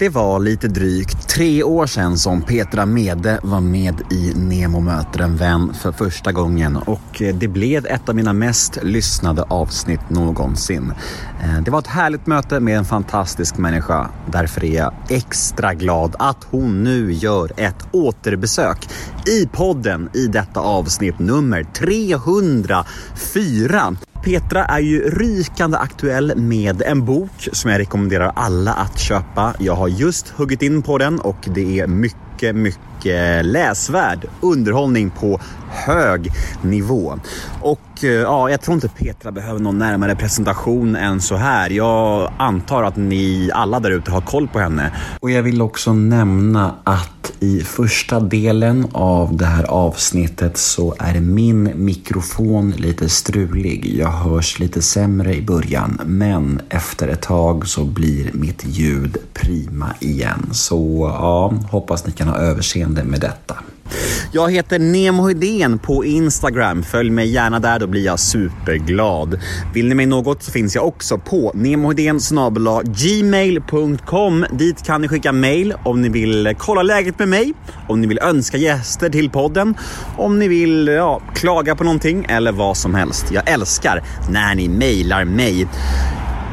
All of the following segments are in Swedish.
Det var lite drygt tre år sedan som Petra Mede var med i Nemo möter en vän för första gången och eh, det blev ett av mina mest lyssnade avsnitt någonsin. Eh, det var ett härligt möte med en fantastisk människa. Därför är jag extra glad att hon nu gör ett återbesök i podden i detta avsnitt nummer 304. Petra är ju rykande aktuell med en bok som jag rekommenderar alla att köpa. Jag har just huggit in på den och det är mycket, mycket läsvärd underhållning på hög nivå. Och eh, ja, jag tror inte Petra behöver någon närmare presentation än så här. Jag antar att ni alla där ute har koll på henne. Och jag vill också nämna att i första delen av det här avsnittet så är min mikrofon lite strulig. Jag hörs lite sämre i början, men efter ett tag så blir mitt ljud prima igen. Så ja, hoppas ni kan ha överseende med detta. Jag heter Nemo Hedén på Instagram. Följ mig gärna där, då blir jag superglad. Vill ni mig något så finns jag också på nemohedén gmail.com. Dit kan ni skicka mail om ni vill kolla läget med mig, om ni vill önska gäster till podden, om ni vill ja, klaga på någonting eller vad som helst. Jag älskar när ni mailar mig.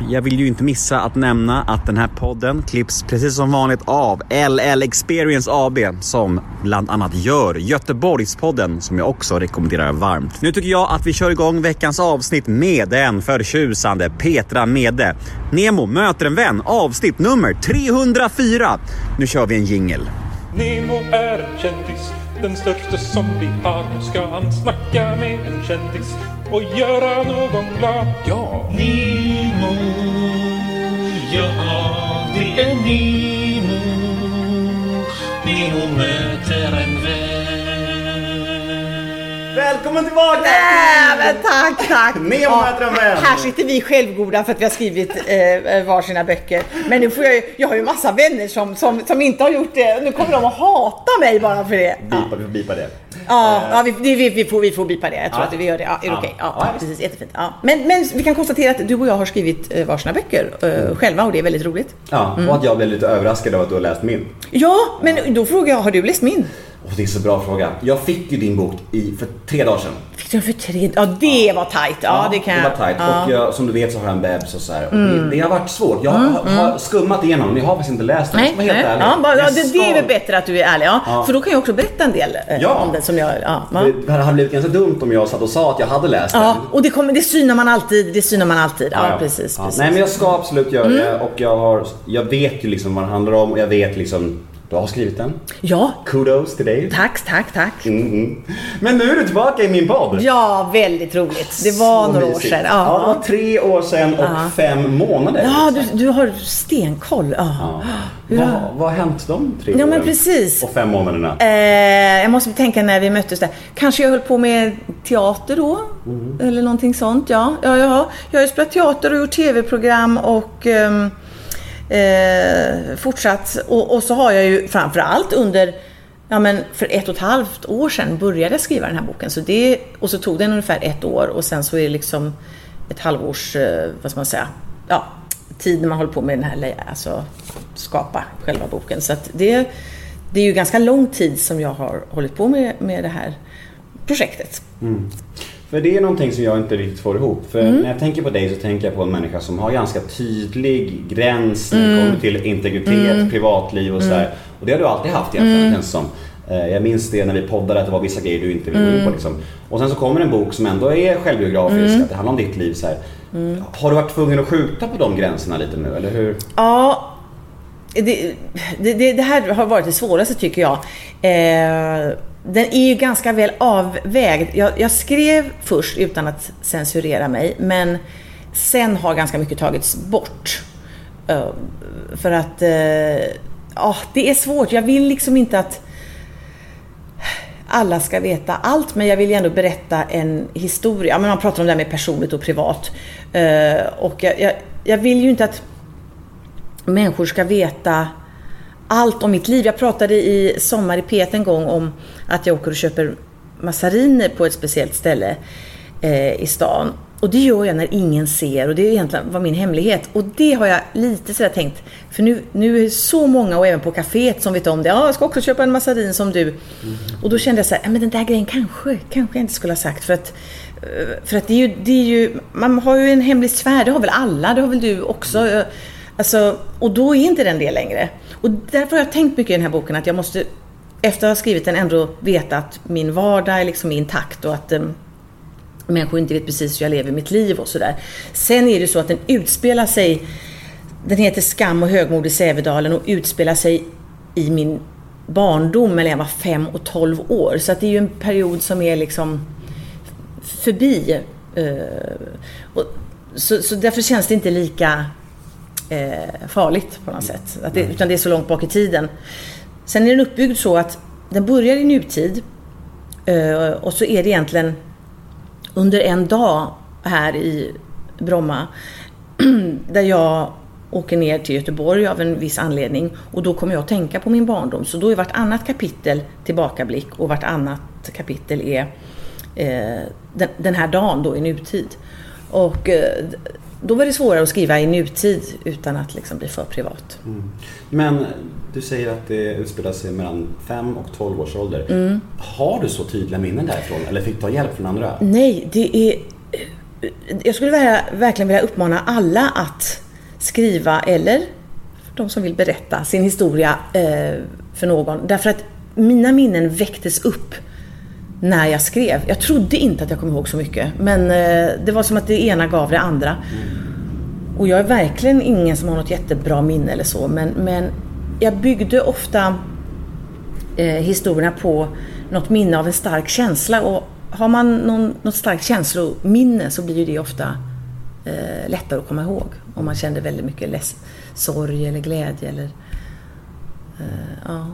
Jag vill ju inte missa att nämna att den här podden klipps precis som vanligt av LL Experience AB som bland annat gör Göteborgspodden som jag också rekommenderar varmt. Nu tycker jag att vi kör igång veckans avsnitt med den förtjusande Petra Mede. Nemo möter en vän avsnitt nummer 304. Nu kör vi en jingel. Nemo är en kändis, den största som vi har. Nu ska han snacka med en kändis och göra någon glad. Ja! Nemo, ja det är Nemo. Nemo möter en vän. Välkommen tillbaka! Nej, men tack, tack! Nemo möter en vän. Här sitter vi självgoda för att vi har skrivit eh, varsina böcker. Men nu får jag ju, jag har ju massa vänner som, som, som inte har gjort det. Nu kommer de att hata mig bara för det. Ja, Bipa, vi får bipa det. ja, ja vi, vi, vi, får, vi får bipa det. Jag tror Ja. att vi gör det. Ja, är det Ja. okej? Ja, Ja, ja, precis. Jättefint. Ja. Men, men vi kan konstatera att du och jag har skrivit eh, varsina böcker eh, själva och det är väldigt roligt. Ja, och att jag blev lite överraskad av att du har läst min. Ja, men då frågar jag, har du läst min? Och det är så bra fråga. Jag fick ju din bok i, för tre dagar sedan. Fick du den för tre? Ja, det var tajt. Ja, det kan det jag. var tajt. Ja. Mm. Och jag, som du vet så har jag en bebis och så här. Och det, det har varit svårt. Jag har, har skummat igenom men jag har faktiskt inte läst den. Nej, Jag helt nej. ärlig. Ja, bara, ja, det, det är väl bättre att du är ärlig. Ja. Ja. För då kan jag också berätta en del eh, Ja. om den som jag... Ja, ja. Det hade blivit ganska dumt om jag satt och sa att jag hade läst ja den. och det, kommer, det synar man alltid. Det synar man alltid. Ja, Ja, precis. ja. precis. Mm. Nej men jag ska absolut göra det och jag, har, jag vet ju liksom vad den handlar om och jag vet liksom, du har skrivit den. Ja, Kudos till dig. tack, tack, tack. Mm, mm. Men nu är du tillbaka i min podd. Ja, väldigt roligt. Det var Så några år mysigt. sedan. Ja, det Ja, var tre år sedan och fem månader. ja liksom. du, du har stenkoll. Ja. Ja. Vad, vad har hänt de tre Ja, men precis. Och fem månaderna? Eh, jag måste tänka när vi möttes där. Kanske jag höll på med teater då? Mm. Eller någonting sånt, ja. ja, ja. Jag har ju spelat teater och gjort tv-program och ehm, eh, fortsatt. Och, och så har jag ju framförallt under, ja men för ett och ett halvt år sedan började jag skriva den här boken. Så det, och så tog den ungefär ett år och sen så är det liksom ett halvårs, eh, vad ska man säga, ja, tid när man håller på med den här, alltså skapa själva boken. Så att det, det är ju ganska lång tid som jag har hållit på med, med det här projektet. Mm. För det är någonting som jag inte riktigt får ihop. För Mm. när jag tänker på dig så tänker jag på en människa som har ganska tydlig gräns när det Mm. kommer till integritet, privatliv och sådär. Och det har du alltid haft egentligen Mm. känns som. Eh, Jag minns det när vi poddade att det var vissa grejer du inte ville gå in Mm. på liksom. Och sen så kommer en bok som ändå är självbiografisk, att det handlar om ditt liv så här. Mm. Har du varit tvungen att skjuta på de gränserna lite nu, eller hur? Ja, det, det, det det här har varit det svåraste tycker jag. Eh, den är ju ganska väl avvägd. Jag, jag skrev först utan att censurera mig, men sen har ganska mycket tagits bort. Uh, för att, eh, ja, det är svårt. Jag vill liksom inte att alla ska veta allt, men jag vill ju ändå berätta en historia. Ja, men man pratar om det här med personligt och privat. Uh, och jag, jag, jag vill ju inte att människor ska veta allt om mitt liv. Jag pratade i Sommar i P1 en gång om att jag åker och köper massariner på ett speciellt ställe eh, i stan. och det gör jag när ingen ser och det är egentligen var min hemlighet. Och det har jag lite sådär tänkt, för nu, nu är det så många och även på kaféet som vet om det. Ja, jag ska också köpa en massarin som du. Och då kände jag så här, "Ja, men den där grejen kanske, kanske jag inte skulle ha sagt. För att, eh, för att det är, ju, det är ju, man har ju en hemlig sfär, det har väl alla, det har väl du också. Alltså, och då är inte den det längre. Och därför har jag tänkt mycket i den här boken att jag måste, efter att ha skrivit den, ändå veta att min vardag är liksom intakt och att um, människor inte vet precis hur jag lever mitt liv och sådär. Sen är det så att den utspelar sig, den heter Skam och högmod i Sävedalen och utspelar sig i min barndom mellan jag var 5 och 12 år. Så att det är ju en period som är liksom förbi. eh, och, så, så därför känns det inte lika eh, farligt på något sätt. Att det, utan det är så långt bak i tiden. Sen är den uppbyggd så att den börjar i nutid eh, och så är det egentligen under en dag här i Bromma där jag åker ner till Göteborg av en viss anledning och då kommer jag att tänka på min barndom. Så då är vartannat kapitel tillbakablick och vartannat kapitel är eh, den, den här dagen då i nutid. Och eh, då var det svårare att skriva i nutid utan att liksom bli för privat. Men du säger att det utspelar sig mellan 5 och 12 års ålder. Mm. Har du så tydliga minnen därifrån eller fick du ta hjälp från andra? Nej, det är... Jag skulle vilja, verkligen vilja uppmana alla att skriva, eller de som vill berätta sin historia eh, för någon. Därför att mina minnen väcktes upp när jag skrev. Jag trodde inte att jag kom ihåg så mycket, men eh, det var som att det ena gav det andra. Och jag är verkligen ingen som har något jättebra minne eller så, men, men jag byggde ofta eh, historierna på något minne av en stark känsla. Och har man någon, något starkt känslominne så blir ju det ofta eh, lättare att komma ihåg. Om man kände väldigt mycket less, sorg eller glädje eller... Eh, ja.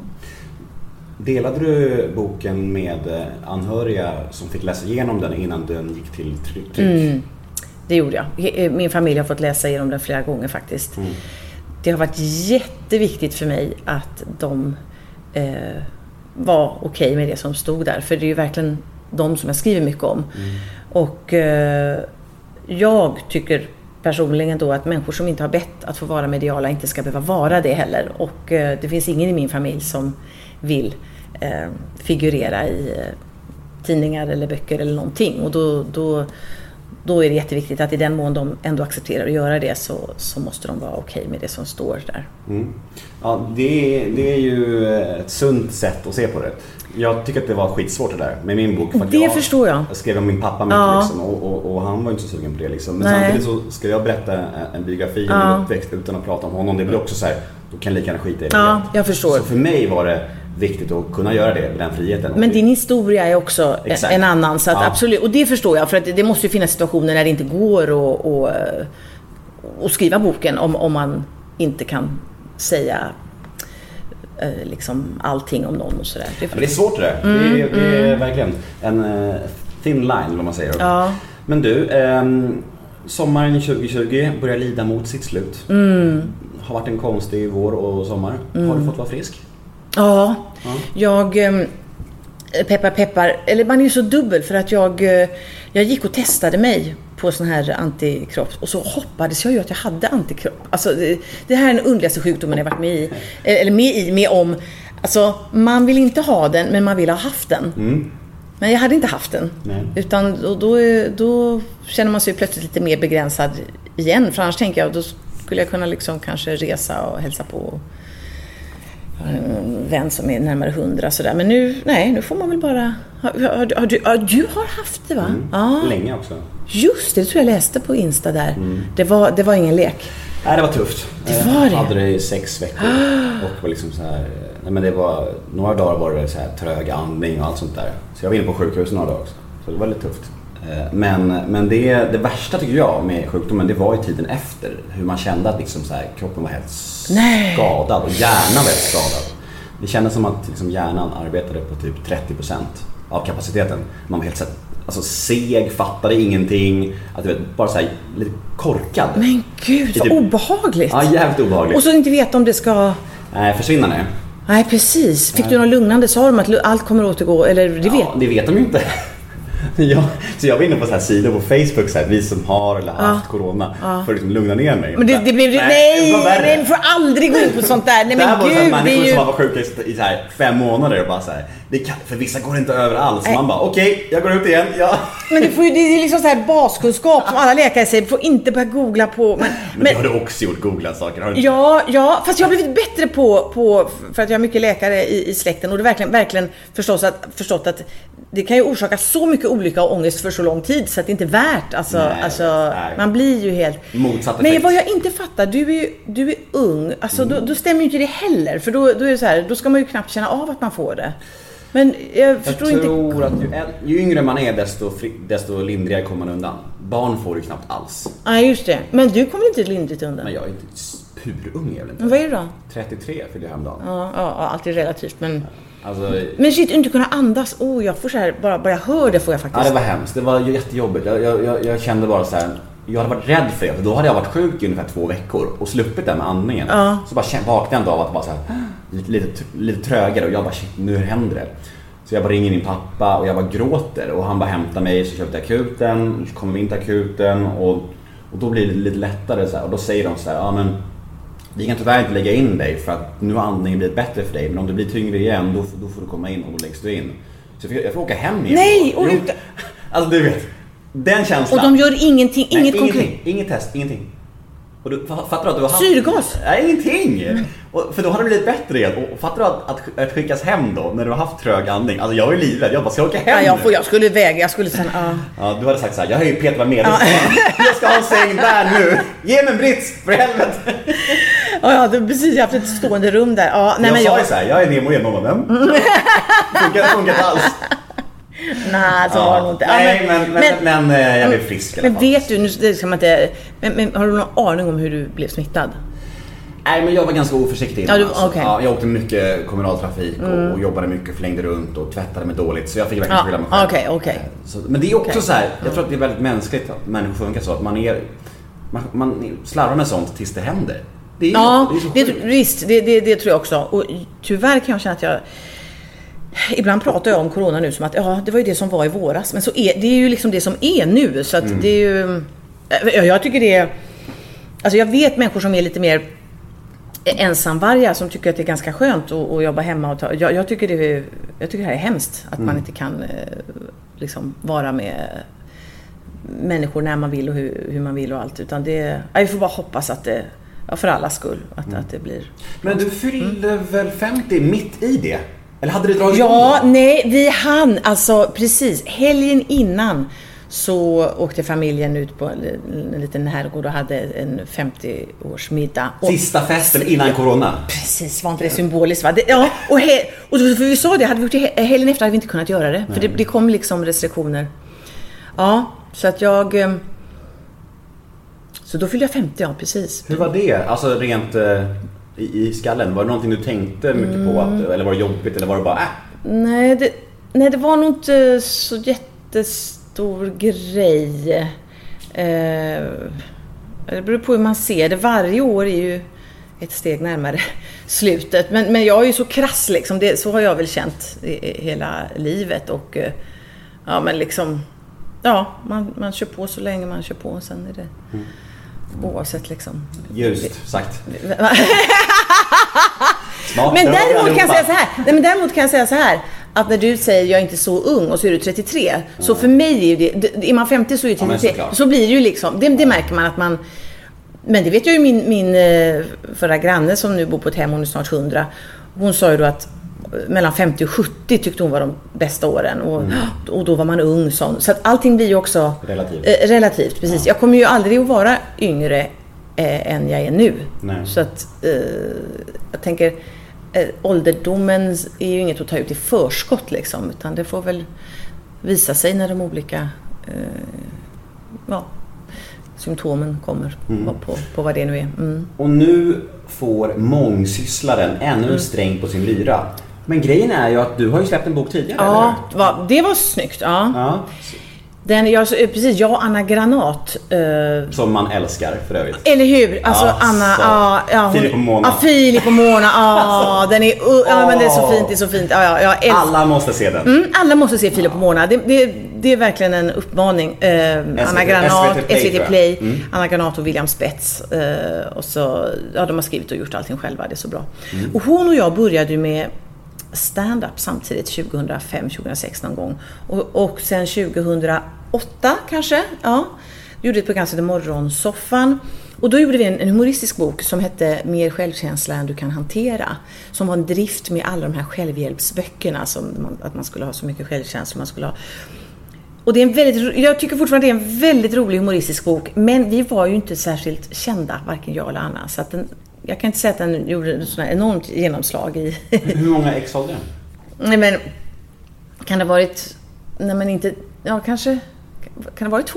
Delade du boken med eh, anhöriga som fick läsa igenom den innan den gick till tryck? tryck? Det gjorde jag. He- Min familj har fått läsa igenom den flera gånger faktiskt. Det har varit jätteviktigt för mig att de eh, var okej med det som stod där. För det är ju verkligen de som jag skriver mycket om. Och eh, jag tycker personligen då att människor som inte har bett att få vara mediala inte ska behöva vara det heller. Och eh, det finns ingen i min familj som vill eh, figurera i eh, tidningar eller böcker eller någonting. Och då, då, då är det jätteviktigt att i den mån de ändå accepterar att göra det så, så måste de vara okej med det som står där. Mm. Ja, det, är, det är ju ett sunt sätt att se på det. Jag tycker att det var skitsvårt det där med min bok. För Det jag, förstår jag. Jag skrev om min pappa mycket Ja. liksom, och, och, och han var inte så sugen på det. Liksom. Men Nej. samtidigt så ska jag berätta en, en biografi om Ja. min uppväxt utan att prata om honom. Det blir också så här, då kan jag lika gärna skita i det. Ja, jag förstår. Så för mig var det viktigt att kunna göra det med den friheten. Men din historia är också en, Exakt. en annan. Så Ja. absolut, och det förstår jag. För att det, måste ju finnas situationer när det inte går att, att, att skriva boken om, om man inte kan säga eh, liksom allting om någon och sådär. Det, Ja, det är svårt det där. det, är, det är verkligen en eh, thin line, vad man säger. Mm, Ja. Men du, ehm, sommaren 2020 börjar lida mot sitt slut. Mm. Har varit en konstig vår och sommar. Har du fått vara frisk? Ja, jag... ehm, Peppar peppar, eller man är ju så dubbel för att jag, eh, jag gick och testade mig på sån här antikropp och så hoppades jag ju att jag hade antikropp. Alltså det, det här är den underligaste sjukdomen jag varit med i, eh, eller med i, med om. Alltså man vill inte ha den men man vill ha haft den. Men jag hade inte haft den. Nej. Utan då, då, då känner man sig plötsligt lite mer begränsad igen. För annars tänker jag, då skulle jag kunna liksom kanske resa och hälsa på en vän som är närmare hundra sådär. Men nu, nej, nu får man väl bara... Har, har, har, du, ja, du har haft det va? Ja, Länge också. just det, det tror jag läste på Insta där. Det, var, det var ingen lek. Nej, det var tufft. Det var jag det? hade det i sex veckor. Och var liksom så här, nej, men det var, några dagar var det så här trög andning och allt sånt där. Så jag var inne på sjukhus några dagar också. Så det var lite tufft. Eh, Men, men det, det värsta tycker jag med sjukdomen, det var ju tiden efter. Hur man kände att liksom så här, kroppen var helt Nej. skadad och hjärnan var helt skadad. Det kändes som att liksom hjärnan arbetade på typ 30% av kapaciteten. Man var helt så här, alltså, seg, fattade ingenting. Att, du vet, bara så här, lite korkad. Men gud, så Typ- obehagligt. Ja, jävligt obehagligt. Och så inte veta om det ska... Nej, försvinnande. Nej, precis. Fick du något lugnande? Sa de att allt kommer återgå? Eller det vet Ja, det vet de ju inte. Ja, så jag var inne på så här sidor på Facebook, så här, vi som har eller haft corona, för att liksom lugna ner mig. Men det, det blev nej, nej, du får aldrig gå in på sånt där. Nej det här men var så här, gud, människor ju... som var sjuka i, i så här, fem månader och bara så här, det kan, för vissa går det inte över alls. Man bara okej, jag går ut igen. Ja. Men du får ju, det är liksom så här baskunskap som alla läkare säger, du får inte börja googla på. Men, Men, det har du också gjort, googlat saker. Har du inte? Ja, ja, fast jag har blivit bättre på, på för att jag har mycket läkare i, i släkten och det verkligen, verkligen förstås att, förstått att det kan ju orsaka så mycket olycka och ångest för så lång tid så att det inte är värt. Alltså, Nej, alltså nej. man blir ju helt... Motsatt Men effekt. vad jag inte fattar, du är ju du är ung, alltså då, då stämmer ju inte det heller. För då, då är det så här, då ska man ju knappt känna av att man får det. Men jag Jag förstår tror inte... att ju, ju yngre man är desto, fri, desto lindrigare kommer man undan. Barn får du knappt alls. Nej, just det. Men du kommer inte lindrigt undan. Men jag är inte purung jag inte. Men vad är det då? 33 fyllde jag häromdagen. Ja, ja, ja, allt är relativt men... Alltså, Men shit, inte kunna andas. Oh, jag får så här, bara, bara jag hör det får jag ja, faktiskt. det var hemskt. Det var jättejobbigt. Jag, jag, jag, jag kände bara så här. Jag hade varit rädd för det, för då hade jag varit sjuk i ungefär två veckor och sluppit det med andningen. Ja. Så bara vaknade jag en dag av att vara så här, lite, lite, lite trögare och jag bara shit, nu händer det. Så jag bara ringer min pappa och jag bara gråter och han bara hämtar mig så vi till akuten, så kommer vi in till akuten och, och då blir det lite lättare så här, och då säger de så här, ja men vi kan tyvärr inte lägga in dig för att nu har andningen blivit bättre för dig men om du blir tyngre igen då, då får du komma in och då läggs du in. Så jag får, jag får åka hem igen. Nej, och du- Alltså du vet, den känslan. Och de gör ingenting, Nej, inget konkret. Inget test, ingenting. Och du, fa- fattar du att du har haft... Syrgas? Nej, ingenting! Och, för då har det blivit bättre igen. Och fattar du att, att, att skickas hem då, när du har haft trög andning? Alltså jag ju livrädd, jag bara, ska jag åka hem Ja, jag, får, jag skulle väga, jag skulle sen, ja. Ja, du hade sagt såhär, jag har ju Peter med. Jag ska ha en säng där nu. Ge mig en brits, för helvete. Ja, ja, du har precis haft ett stående rum där. Ja, nej, jag men sa jag, ju såhär, jag är Nemo. Mamma, vem? Funkar, funkar inte alls. nej, så var det nog inte. Ja, nej, men, men, men, eh, jag blev frisk i men vet du, nu ska man inte, men, men har du någon aning om hur du blev smittad? Nej men jag var ganska oförsiktig innan. Ja, du- alltså. Mm. ja, jag åkte mycket kommunaltrafik och, och jobbade mycket, flängde runt och tvättade mig dåligt. Så jag fick verkligen Ja, skylla mig själv. okej, okej. Eh, Så, men det är också Okej. så här, jag tror att det är väldigt mänskligt att människor funkar så. Att man, är, man, man slarvar med sånt tills det händer. Det är, Ja, det är det, visst, det, det, det tror jag också. Och tyvärr kan jag känna att jag Ibland pratar jag om corona nu som att ja, det var ju det som var i våras. Men så är, det är ju liksom det som är nu. Så att Mm. det är ju... Ja, jag tycker det är... Alltså jag vet människor som är lite mer ensamvargar som tycker att det är ganska skönt att, att jobba hemma. Och ta, jag, jag, tycker det är, jag tycker det här är hemskt. Att Mm. man inte kan eh, liksom vara med människor när man vill och hur, hur man vill och allt. Utan det, vi får bara hoppas att det, ja, för allas skull, att, Mm. att det blir... Men du fyllde väl 50 mitt i det? Eller hade det dragit Ja, nej, vi hann alltså precis helgen innan så åkte familjen ut på en en liten herrgård och hade en 50-årsmiddag. Och Sista festen innan corona? Precis, var inte det symboliskt va? Det, ja, och, he, och för vi sa det, hade vi gjort det he- helgen efter hade vi inte kunnat göra det. För det, det kom liksom restriktioner. Ja, så att jag... Så då fyllde jag 50, ja precis. Hur var det? Alltså rent eh, i, i skallen? Var det någonting du tänkte mycket på? Att, eller var det jobbigt? Eller var det bara äh? Nej det, nej, det var nog inte så jättestor grej. Eh, det beror på hur man ser det. Varje år är ju ett steg närmare slutet. Men, men jag är ju så krass liksom. Det, så har jag väl känt hela livet. Och eh, ja, men liksom... Ja, man, man kör på så länge man kör på. Sen är det oavsett liksom. Ljust sagt. Smart. Men Det däremot kan jag säga så här. Nej, men däremot kan jag säga så här. Att när du säger jag är inte så ung och så är du 33. Så för mig är ju det, det- är man 50 så är Ja, men 33. såklart. så blir det ju liksom, det, det märker man att man men det vet jag ju min, min eh, förra granne som nu bor på ett hem, hon är snart 100. Hon sa ju då att mellan 50 och 70 tyckte hon var de bästa åren. Och, och då var man ung sån. Så att allting blir ju också Mm. Relativt. Eh, relativt, precis. Jag kommer ju aldrig att vara yngre eh, än jag är nu. Nej. Så att eh, jag tänker eh, ålderdomen är ju inget att ta ut i förskott liksom. Utan det får väl visa sig när de olika eh, ja, symptomen kommer på, på, på vad det nu är. Mm. Och nu får mångsysslaren ännu en sträng på sin lyra. Men grejen är ju att du har ju släppt en bok tidigare, eller Ja, hur? va, det var snyggt. Ja. Ja. Den, jag, precis, jag och Anna Granat. eh, Som man älskar för övrigt. eller hur? Alltså Alltså, Anna, ja, ja, hon- Filip och Mona. Ja, Filip och Mona. Ja, den är, uh, ja men det är så fint, det är så fint. Ja, ja, jag. Alla måste se den. Mm, alla måste se Filip och Mona. Det, det, det är verkligen en uppmaning. Eh, Anna Granat, SVT Play, SVT. Play, Mm. Anna Granat och William Spets. Eh, och så, ja, de har skrivit och gjort allting själva, det är så bra. Mm. Och hon och jag började ju med stand-up samtidigt 2005, 2006 någon gång. Och, och sen 2008 kanske, ja. Gjorde ett program som hette Morgonsoffan. Och då gjorde vi en, en humoristisk bok som hette Mer självkänsla än du kan hantera. Som var en drift med alla de här självhjälpsböckerna. Som man, att man skulle ha så mycket självkänsla. Man skulle ha. Och det är en väldigt, jag tycker fortfarande det är en väldigt rolig humoristisk bok. Men vi var ju inte särskilt kända, varken jag eller Anna. Så att den, jag kan inte säga att den gjorde här enormt genomslag i... Hur många ex har du? Nej men, kan det ha varit, nej men inte, ja kanske, kan det ha varit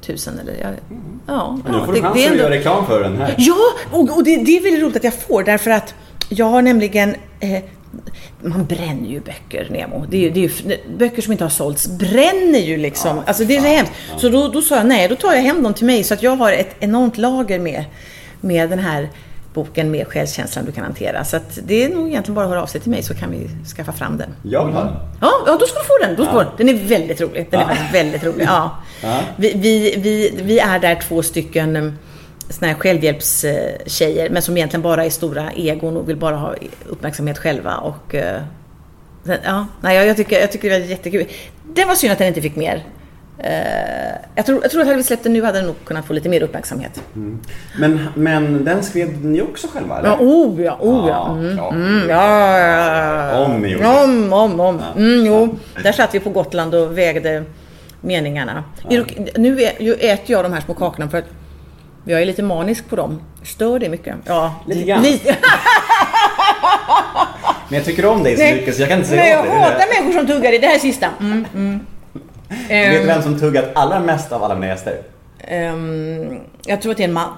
2000 eller? Ja, ja, Men nu ja, får du det, det chansen att ändå, göra reklam för den här. Ja, och, och det, det är väldigt roligt att jag får därför att jag har nämligen eh, man bränner ju böcker, Nemo. Det är, det är ju, böcker som inte har sålts bränner ju liksom. alltså det är så hemskt. Så då, då sa jag nej, då tar jag hem dem till mig. Så att jag har ett enormt lager med, med den här boken med självkänslan du kan hantera. Så det är nog egentligen bara att höra av sig till mig så kan vi skaffa fram den. Jag vill ha den. Ja, ja då ska du få den. Då ska få den. den är väldigt rolig. Den är faktiskt väldigt rolig. Ja. Ja. Vi, vi, vi, vi är där två stycken um, såna här självhjälpstjejer men som egentligen bara är stora egon och vill bara ha uppmärksamhet själva. Och, sen- ja, nej, jag, jag, tycker, jag tycker det var jättekul. Det var synd att den inte fick mer. Eh, jag, tror, jag tror att hade vi släppt den nu hade den nog kunnat få lite mer uppmärksamhet. Men, men den skrev ni också själva eller? Ja, oh ja, oh ja. Mm, mm, ja, ja. Om ni gjorde Om, om, om. Mm, jo, där satt vi på Gotland och vägde meningarna. Nu äter jag de här små kakorna för att jag är lite manisk på dem. Stör det mycket? Ja. Lite grann. Lite. Men jag tycker om dig så Nej. mycket så jag kan inte säga jag. Det är hatar människor som tuggar i det här sista. Mm, mm. Vet du Ehm, vem som tuggat allra mest av alla mina gäster? ehm, jag tror att det är en man.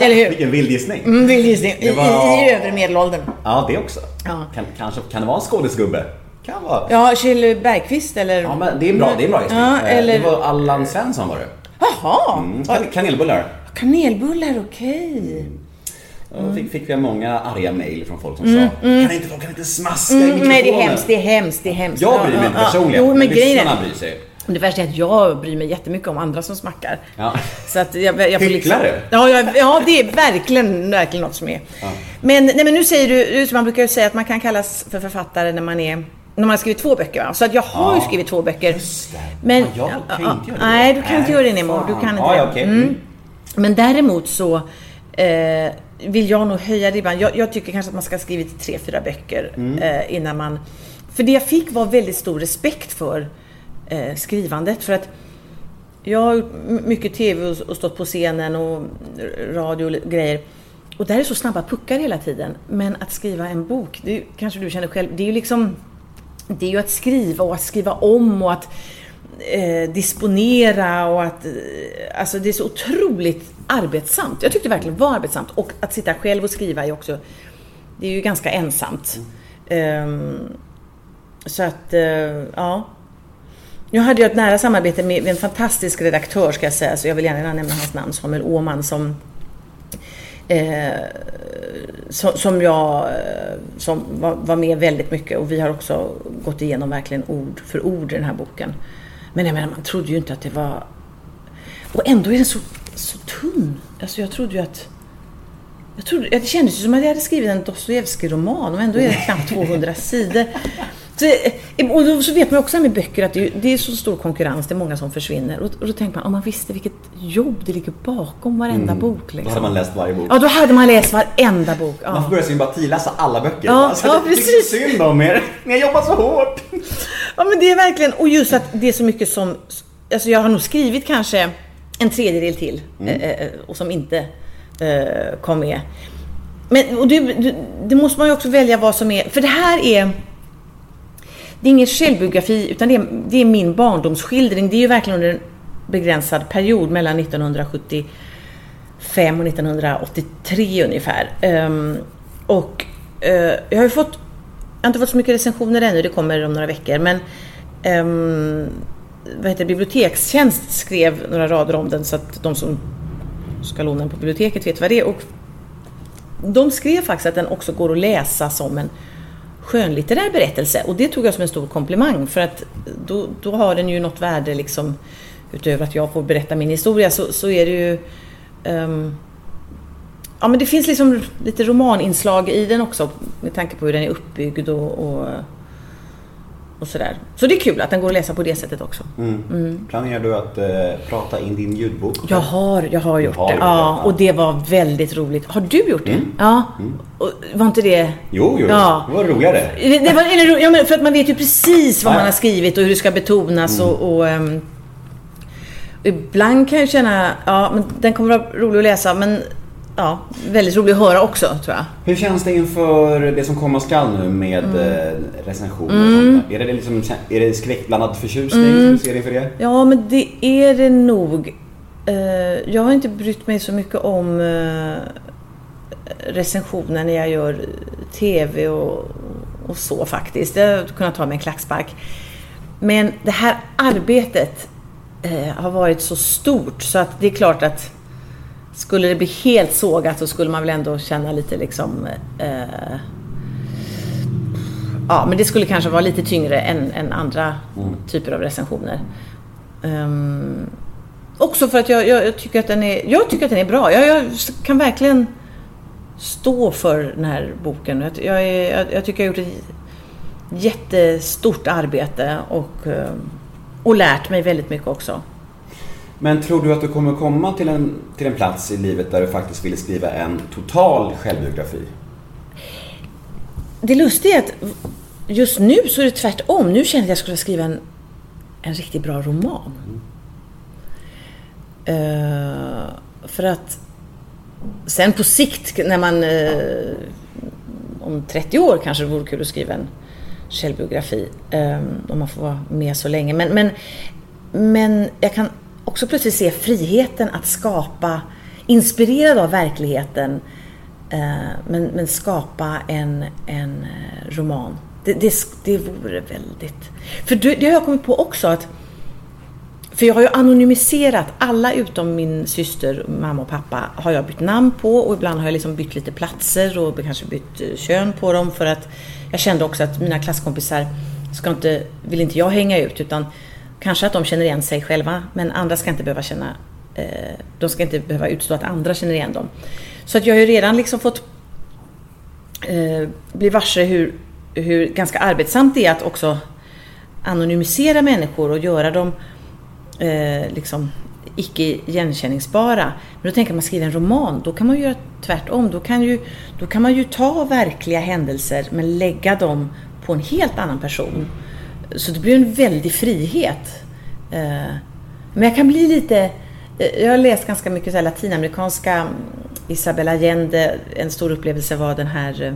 Eller hur? Vilken vild gissning. Mm, vild gissning. I, Det var- i, övre medelåldern. Ja, det också. Ja. Kan, kanske, kan det vara en skådisgubbe? Kan vara. Ja, Kjell Bergqvist eller? Ja, men det är en bra, det är en bra gissning. Ja, Eh, eller- Det var Allan Svensson var det. Jaha! Mm, kan- kanelbullar. Kanelbullar, okej. Då fick, fick vi många arga mejl från folk som sa Kan inte folk kan inte smaska i Mm, mikrofonen? nej, det är hemskt, det är hemskt, det är hemskt. Jag bryr mig inte personligen, Jo, men lyssnarna bryr sig. det värsta är att jag bryr mig jättemycket om andra som smackar. Ja. Så att jag, jag får liksom, ja, jag, ja, det är verkligen, verkligen något som är. Men, nej, men nu säger du, man brukar ju säga att man kan kallas för författare när man är när man har skrivit två böcker va? Så att jag har ju Ja. skrivit två böcker. Just det. Men, Ja, jag kan ja, inte göra det. Nej, du kan inte Nej, göra det Nemo. Du kan inte Ja, ja, okej. Mm. Men däremot så eh, vill jag nog höja ribban. Jag, jag tycker kanske att man ska ha skrivit tre, fyra böcker Mm. eh, innan man... För det jag fick var väldigt stor respekt för eh, skrivandet. För att jag har gjort mycket TV och, och stått på scenen och radio och grejer. Och där är så snabba puckar hela tiden. Men att skriva en bok, det är, kanske du känner själv, det är ju liksom... Det är ju att skriva och att skriva om och att eh, disponera och att... Eh, alltså det är så otroligt arbetsamt. Jag tyckte det verkligen var arbetsamt. Och att sitta själv och skriva är också... Det är ju ganska ensamt. Um, så att, uh, ja. Nu hade jag ett nära samarbete med en fantastisk redaktör ska jag säga, så jag vill gärna nämna hans namn, Samuel Åman, som eh, som, som jag eh, som var, var med väldigt mycket och vi har också gått igenom verkligen ord för ord i den här boken. Men jag menar, man trodde ju inte att det var... Och ändå är den så, så tunn. Alltså jag trodde ju att... Jag trodde, det kändes ju som att jag hade skrivit en Dostojevskij-roman och ändå är det knappt 200 sidor. Så, eh, och då så vet man också med böcker att det är, det är så stor konkurrens, det är många som försvinner. Och, och då tänker man, om man visste vilket jobb det ligger bakom varenda bok. Liksom. Då hade man läst varje bok. Ja, då hade man läst varenda bok. Ja. Man får börja sympatiläsa alla böcker. Ja, alltså, ja, det, det är precis. synd om er. Ni har jobbat så hårt. Ja men det är verkligen, och just att det är så mycket som, alltså jag har nog skrivit kanske en tredjedel till eh, eh, och som inte eh, kom med. Men och det, det måste man ju också välja vad som är, för det här är det är ingen självbiografi utan det är, det är min barndomsskildring. Det är ju verkligen under en begränsad period mellan 1975 och 1983 ungefär. Um, och uh, jag har ju fått, jag har inte fått så mycket recensioner ännu, det kommer om några veckor, men um, vad heter det, bibliotekstjänst skrev några rader om den så att de som ska låna den på biblioteket vet vad det är. Och de skrev faktiskt att den också går att läsa som en skönlitterär berättelse. Och det tog jag som en stor komplimang för att då, då har den ju något värde liksom utöver att jag får berätta min historia så, så är det ju um, Ja men det finns liksom lite romaninslag i den också med tanke på hur den är uppbyggd och, och, och sådär. Så det är kul att den går att läsa på det sättet också. Planerar du att eh, prata in din ljudbok? Jag har, jag har gjort har det. gjort Ja, det, och det var väldigt roligt. Har du gjort det? Ja. Och var inte det... Jo, jo, Ja. det var roligare. Det, det var, ja, men för att man vet ju precis vad Ja. man har skrivit och hur det ska betonas och, och ehm, Ibland kan jag känna, ja men den kommer vara rolig att läsa men ja, väldigt rolig att höra också tror jag. Hur känns det inför det som komma skall nu med Mm. eh, recensioner och sånt där? Är det, liksom, är det skräckblandad förtjusning Mm. som du ser inför det? Ja, men det är det nog. Eh, Jag har inte brytt mig så mycket om eh, recensioner när jag gör TV och, och så faktiskt. Det har jag kunnat ta med en klackspark. Men det här arbetet har varit så stort så att det är klart att skulle det bli helt sågat så skulle man väl ändå känna lite liksom eh, Ja, men det skulle kanske vara lite tyngre än, än andra typer av recensioner. Ehm, också för att jag, jag, jag, tycker att den är, jag tycker att den är bra. Jag, jag kan verkligen stå för den här boken. Jag, jag, är, jag, tycker jag har gjort ett jättestort arbete och, ehm, och lärt mig väldigt mycket också. Men tror du att du kommer komma till en, till en plats i livet där du faktiskt vill skriva en total självbiografi? Det lustiga är att just nu så är det tvärtom. Nu känner jag att jag skulle skriva en, en riktigt bra roman. Eh, för att sen på sikt när man uh, om 30 år kanske det vore kul att skriva en självbiografi. Um, om man får vara med så länge. Men, men, men jag kan också plötsligt se friheten att skapa, inspirerad av verkligheten, eh, men, men skapa en, en eh, roman. Det, det, det vore väldigt... För det, det har jag kommit på också att för jag har ju anonymiserat alla utom min syster, mamma och pappa har jag bytt namn på och ibland har jag liksom bytt lite platser och kanske bytt eh, kön på dem för att jag kände också att mina klasskompisar ska inte, vill inte jag hänga ut utan kanske att de känner igen sig själva men andra ska inte behöva känna, eh, de ska inte behöva utstå att andra känner igen dem. Så att jag har ju redan liksom fått eh, bli varse hur, hur ganska arbetsamt det är att också anonymisera människor och göra dem eh, liksom icke igenkänningsbara. Men då tänker man skriva en roman, då kan man ju göra tvärtom. Då kan, ju, då kan man ju ta verkliga händelser men lägga dem på en helt annan person. Så det blir en väldig frihet. Eh, men jag kan bli lite... Eh, jag har läst ganska mycket så här latinamerikanska mm, Isabella Isabel Allende. En stor upplevelse var den här eh,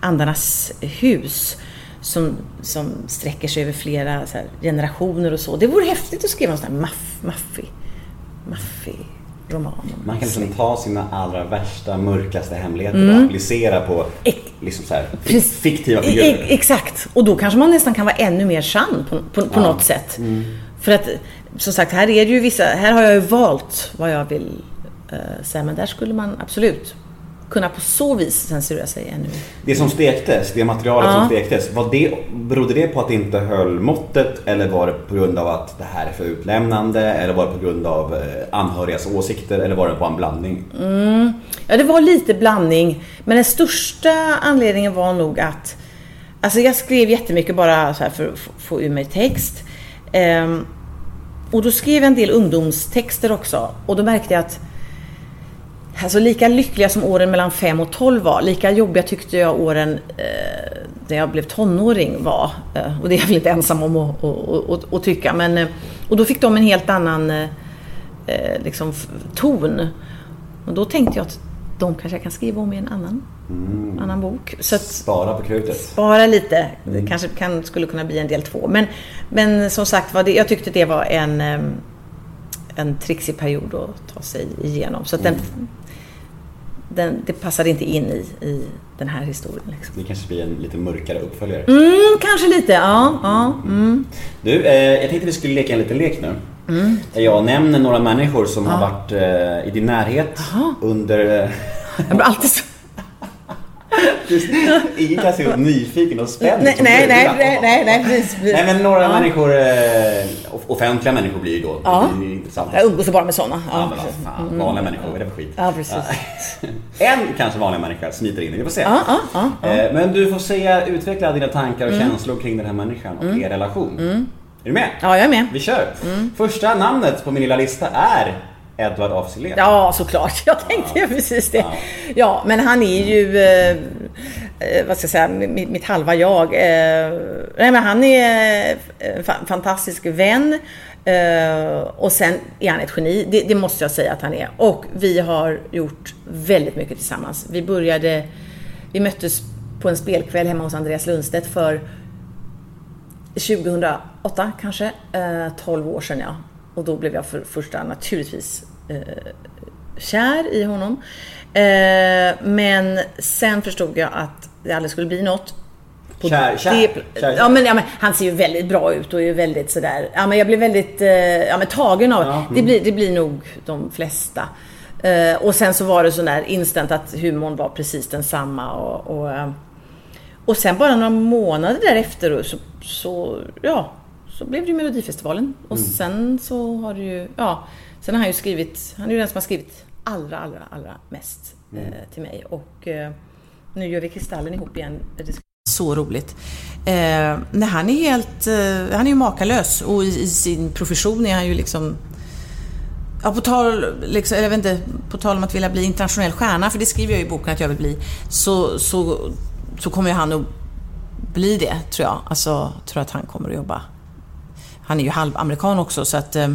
Andarnas hus som, som sträcker sig över flera så här, generationer och så. Det vore häftigt att skriva en sån här maff, maffig, maffig roman. om Man kan liksom ta sina allra värsta, mörkaste hemligheter och applicera på Mm. Liksom så här, fiktiva E- figurer. e- Exakt, och då kanske man nästan kan vara ännu mer sann på, på, på Ja. något sätt. För att som sagt, här är det ju vissa, här har jag ju valt vad jag vill eh, säga, men där skulle man absolut kunna på så vis censurera sig ännu. Det som stektes, det materialet Ja. som stektes, var det, berodde det på att det inte höll måttet eller var det på grund av att det här är för utlämnande eller var det på grund av eh, anhörigas åsikter eller var det bara en blandning? Ja, det var lite blandning, men den största anledningen var nog att Alltså jag skrev jättemycket bara så här för att få- få ur mig text. Ehm, och då skrev jag en del ungdomstexter också. Och då märkte jag att Alltså lika lyckliga som åren mellan 5 och 12 var, lika jobbiga tyckte jag åren eh, när jag blev tonåring var. Eh, och det är jag väl inte ensam om att, att, att, att tycka. Men, eh, och då fick de en helt annan eh, eh, liksom, ton. Och då tänkte jag att de kanske jag kan skriva om i en annan, annan bok. Så att, Spara på krutet. spara lite. Det kanske kan, skulle kunna bli en del två. Men, men som sagt var, det, jag tyckte det var en, em, en trixig period att ta sig igenom. Så att den, den, det passade inte in i, i, den här historien. Liksom. Det kanske blir en lite mörkare uppföljare. Mm, kanske lite, ja. ja mm. Du, eh, jag tänkte vi skulle leka en liten lek nu. Mm. Jag nämner några människor som har varit eh, i din närhet under... Eh, Jag blir alltid så... ingen kan se nyfiken och spänd Nej, nej, nej, nej, nej, nej, precis. Nej men några Ja. människor, eh, off- offentliga människor blir ju då. Ja. Det blir ju intressant. Jag umgås bara med sådana. Ja, Ja, men fan, vanliga människor, vad är det för skit? Ja, precis. Ja. En kanske vanlig människa smiter in, vi får se. Ja, ja, ja, ja. Eh, Men du får säga, utveckla dina tankar och Mm. känslor kring den här människan och er relation. Är du med? Ja, jag är med. Vi kör! Första namnet på min lilla lista är Edvard af. Ja, såklart. Jag tänkte ju precis det. Ja, men han är ju, eh, Eh, vad ska jag säga, mitt, mitt halva jag. Eh, nej, men han är en fa- fantastisk vän. Eh, och sen är han ett geni, det, det måste jag säga att han är. Och vi har gjort väldigt mycket tillsammans. Vi började, vi möttes på en spelkväll hemma hos Andreas Lundstedt för 2008 kanske, eh, 12 år sedan ja. Och då blev jag för första naturligtvis eh, kär i honom. Eh, men sen förstod jag att det aldrig skulle bli något. På Kär, kär, det- kär. Ja, men, ja, men han ser ju väldigt bra ut och är ju väldigt sådär, ja men jag blev väldigt eh, ja, men tagen av Ja, det. Blir, det blir nog de flesta. Eh, och sen så var det sån där instant att humorn var precis densamma och, och eh, och sen bara några månader därefter så, så, ja, så blev det ju Melodifestivalen. Och Mm. sen så har det ju, ja, sen har han ju skrivit, han är ju den som har skrivit allra, allra, allra mest Mm. eh, till mig. Och eh, nu gör vi Kristallen ihop igen. Det ska så roligt. Eh, nej, han är helt, eh, han är ju makalös och i, i sin profession är han ju liksom Ja, på tal, liksom, jag vet inte, på tal om att vilja bli internationell stjärna, för det skriver jag i boken att jag vill bli, så, så, så kommer han att bli det, tror jag. Alltså, tror att han kommer att jobba. Han är ju halvamerikan också, så att... Eh,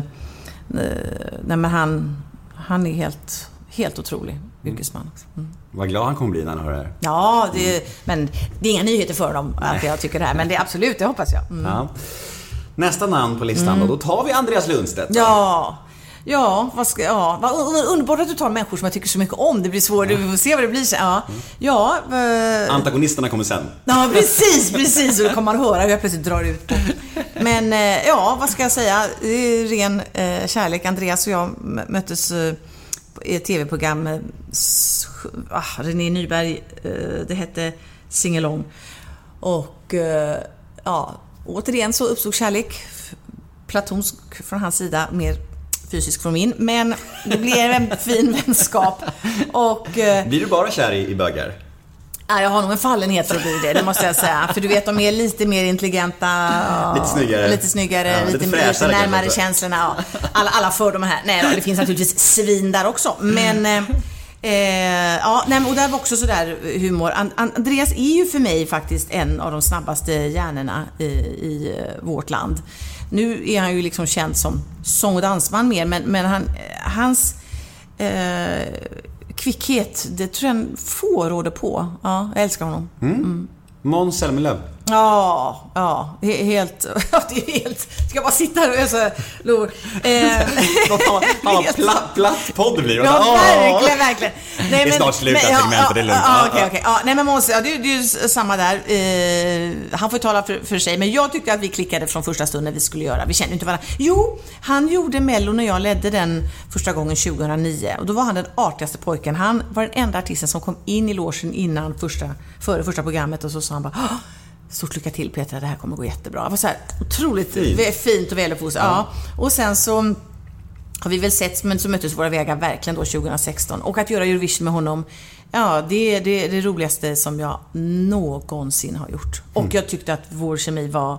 nej, men han, han är helt, helt otrolig yrkesman. Mm. Vad glad han kommer bli när han hör det här. Ja, det, men det är inga nyheter för dem att jag tycker det här, men det är absolut, det hoppas jag. Mm. Ja. Nästa namn på listan då, då tar vi Andreas Lundstedt. Ja, ja, vad ska, ja, vad un- underbart att du tar människor som jag tycker så mycket om. Det blir svårt, vi får se vad det blir sen. Ja, ja, eh, Antagonisterna kommer sen. ja precis, precis. Och då kommer man höra hur jag plötsligt drar ut på. Men eh, ja, vad ska jag säga? Det är ren eh, kärlek. Andreas och jag möttes eh, i ett tv-program. Ah, René Nyberg, eh, det hette Singalong. Och eh, ja, återigen så uppstod kärlek. Platonsk från hans sida, mer fysisk från min. Men det blev en fin vänskap. Och eh, Blir du bara kär i, i bögar? Ja, jag har nog en fallenhet för att bli det, det måste jag säga. För du vet, de är lite mer intelligenta. Lite snyggare. Lite snyggare, Ja, lite, lite lite, närmare kanske. känslorna. Ja. Alla, alla fördomar här. Nej då, det finns naturligtvis svin där också. Men... Eh, eh, ja, nej, och där var också sådär humor. An- An- Andreas är ju för mig faktiskt en av de snabbaste hjärnorna i, i eh, vårt land. Nu är han ju liksom känd som sång och dansman mer, men, men han, eh, hans eh, kvickhet, det tror jag få råder på. Ja, jag älskar honom. Måns Zelmerlöw. Ja, ja, he- helt, ja, det är helt, ska jag bara sitta här och ösa lor. Eh, vad platt, platt podd det blir. Ja, Åh! verkligen, verkligen. Nej, är snart slut, det här segmentet, det är lugnt. Ja, Ja, ja. Ja, nej, men Måns, ja, det, det är ju samma där. Eh, han får tala för, för sig, men jag tyckte att vi klickade från första stund när vi skulle göra. Vi kände inte varandra. Jo, han gjorde Mello när jag ledde den första gången 2009 och då var han den artigaste pojken. Han var den enda artisten som kom in i logen innan första, före första programmet och så sa han bara "Åh, Stort lycka till Petra, det här kommer gå jättebra. Det var så här otroligt Fint. fint, och väluppfostrat. Ja. Och sen så har vi väl sett, men så möttes våra vägar verkligen då 2016. Och att göra Eurovision med honom, ja, det är det, det roligaste som jag någonsin har gjort. Och jag tyckte att vår kemi var,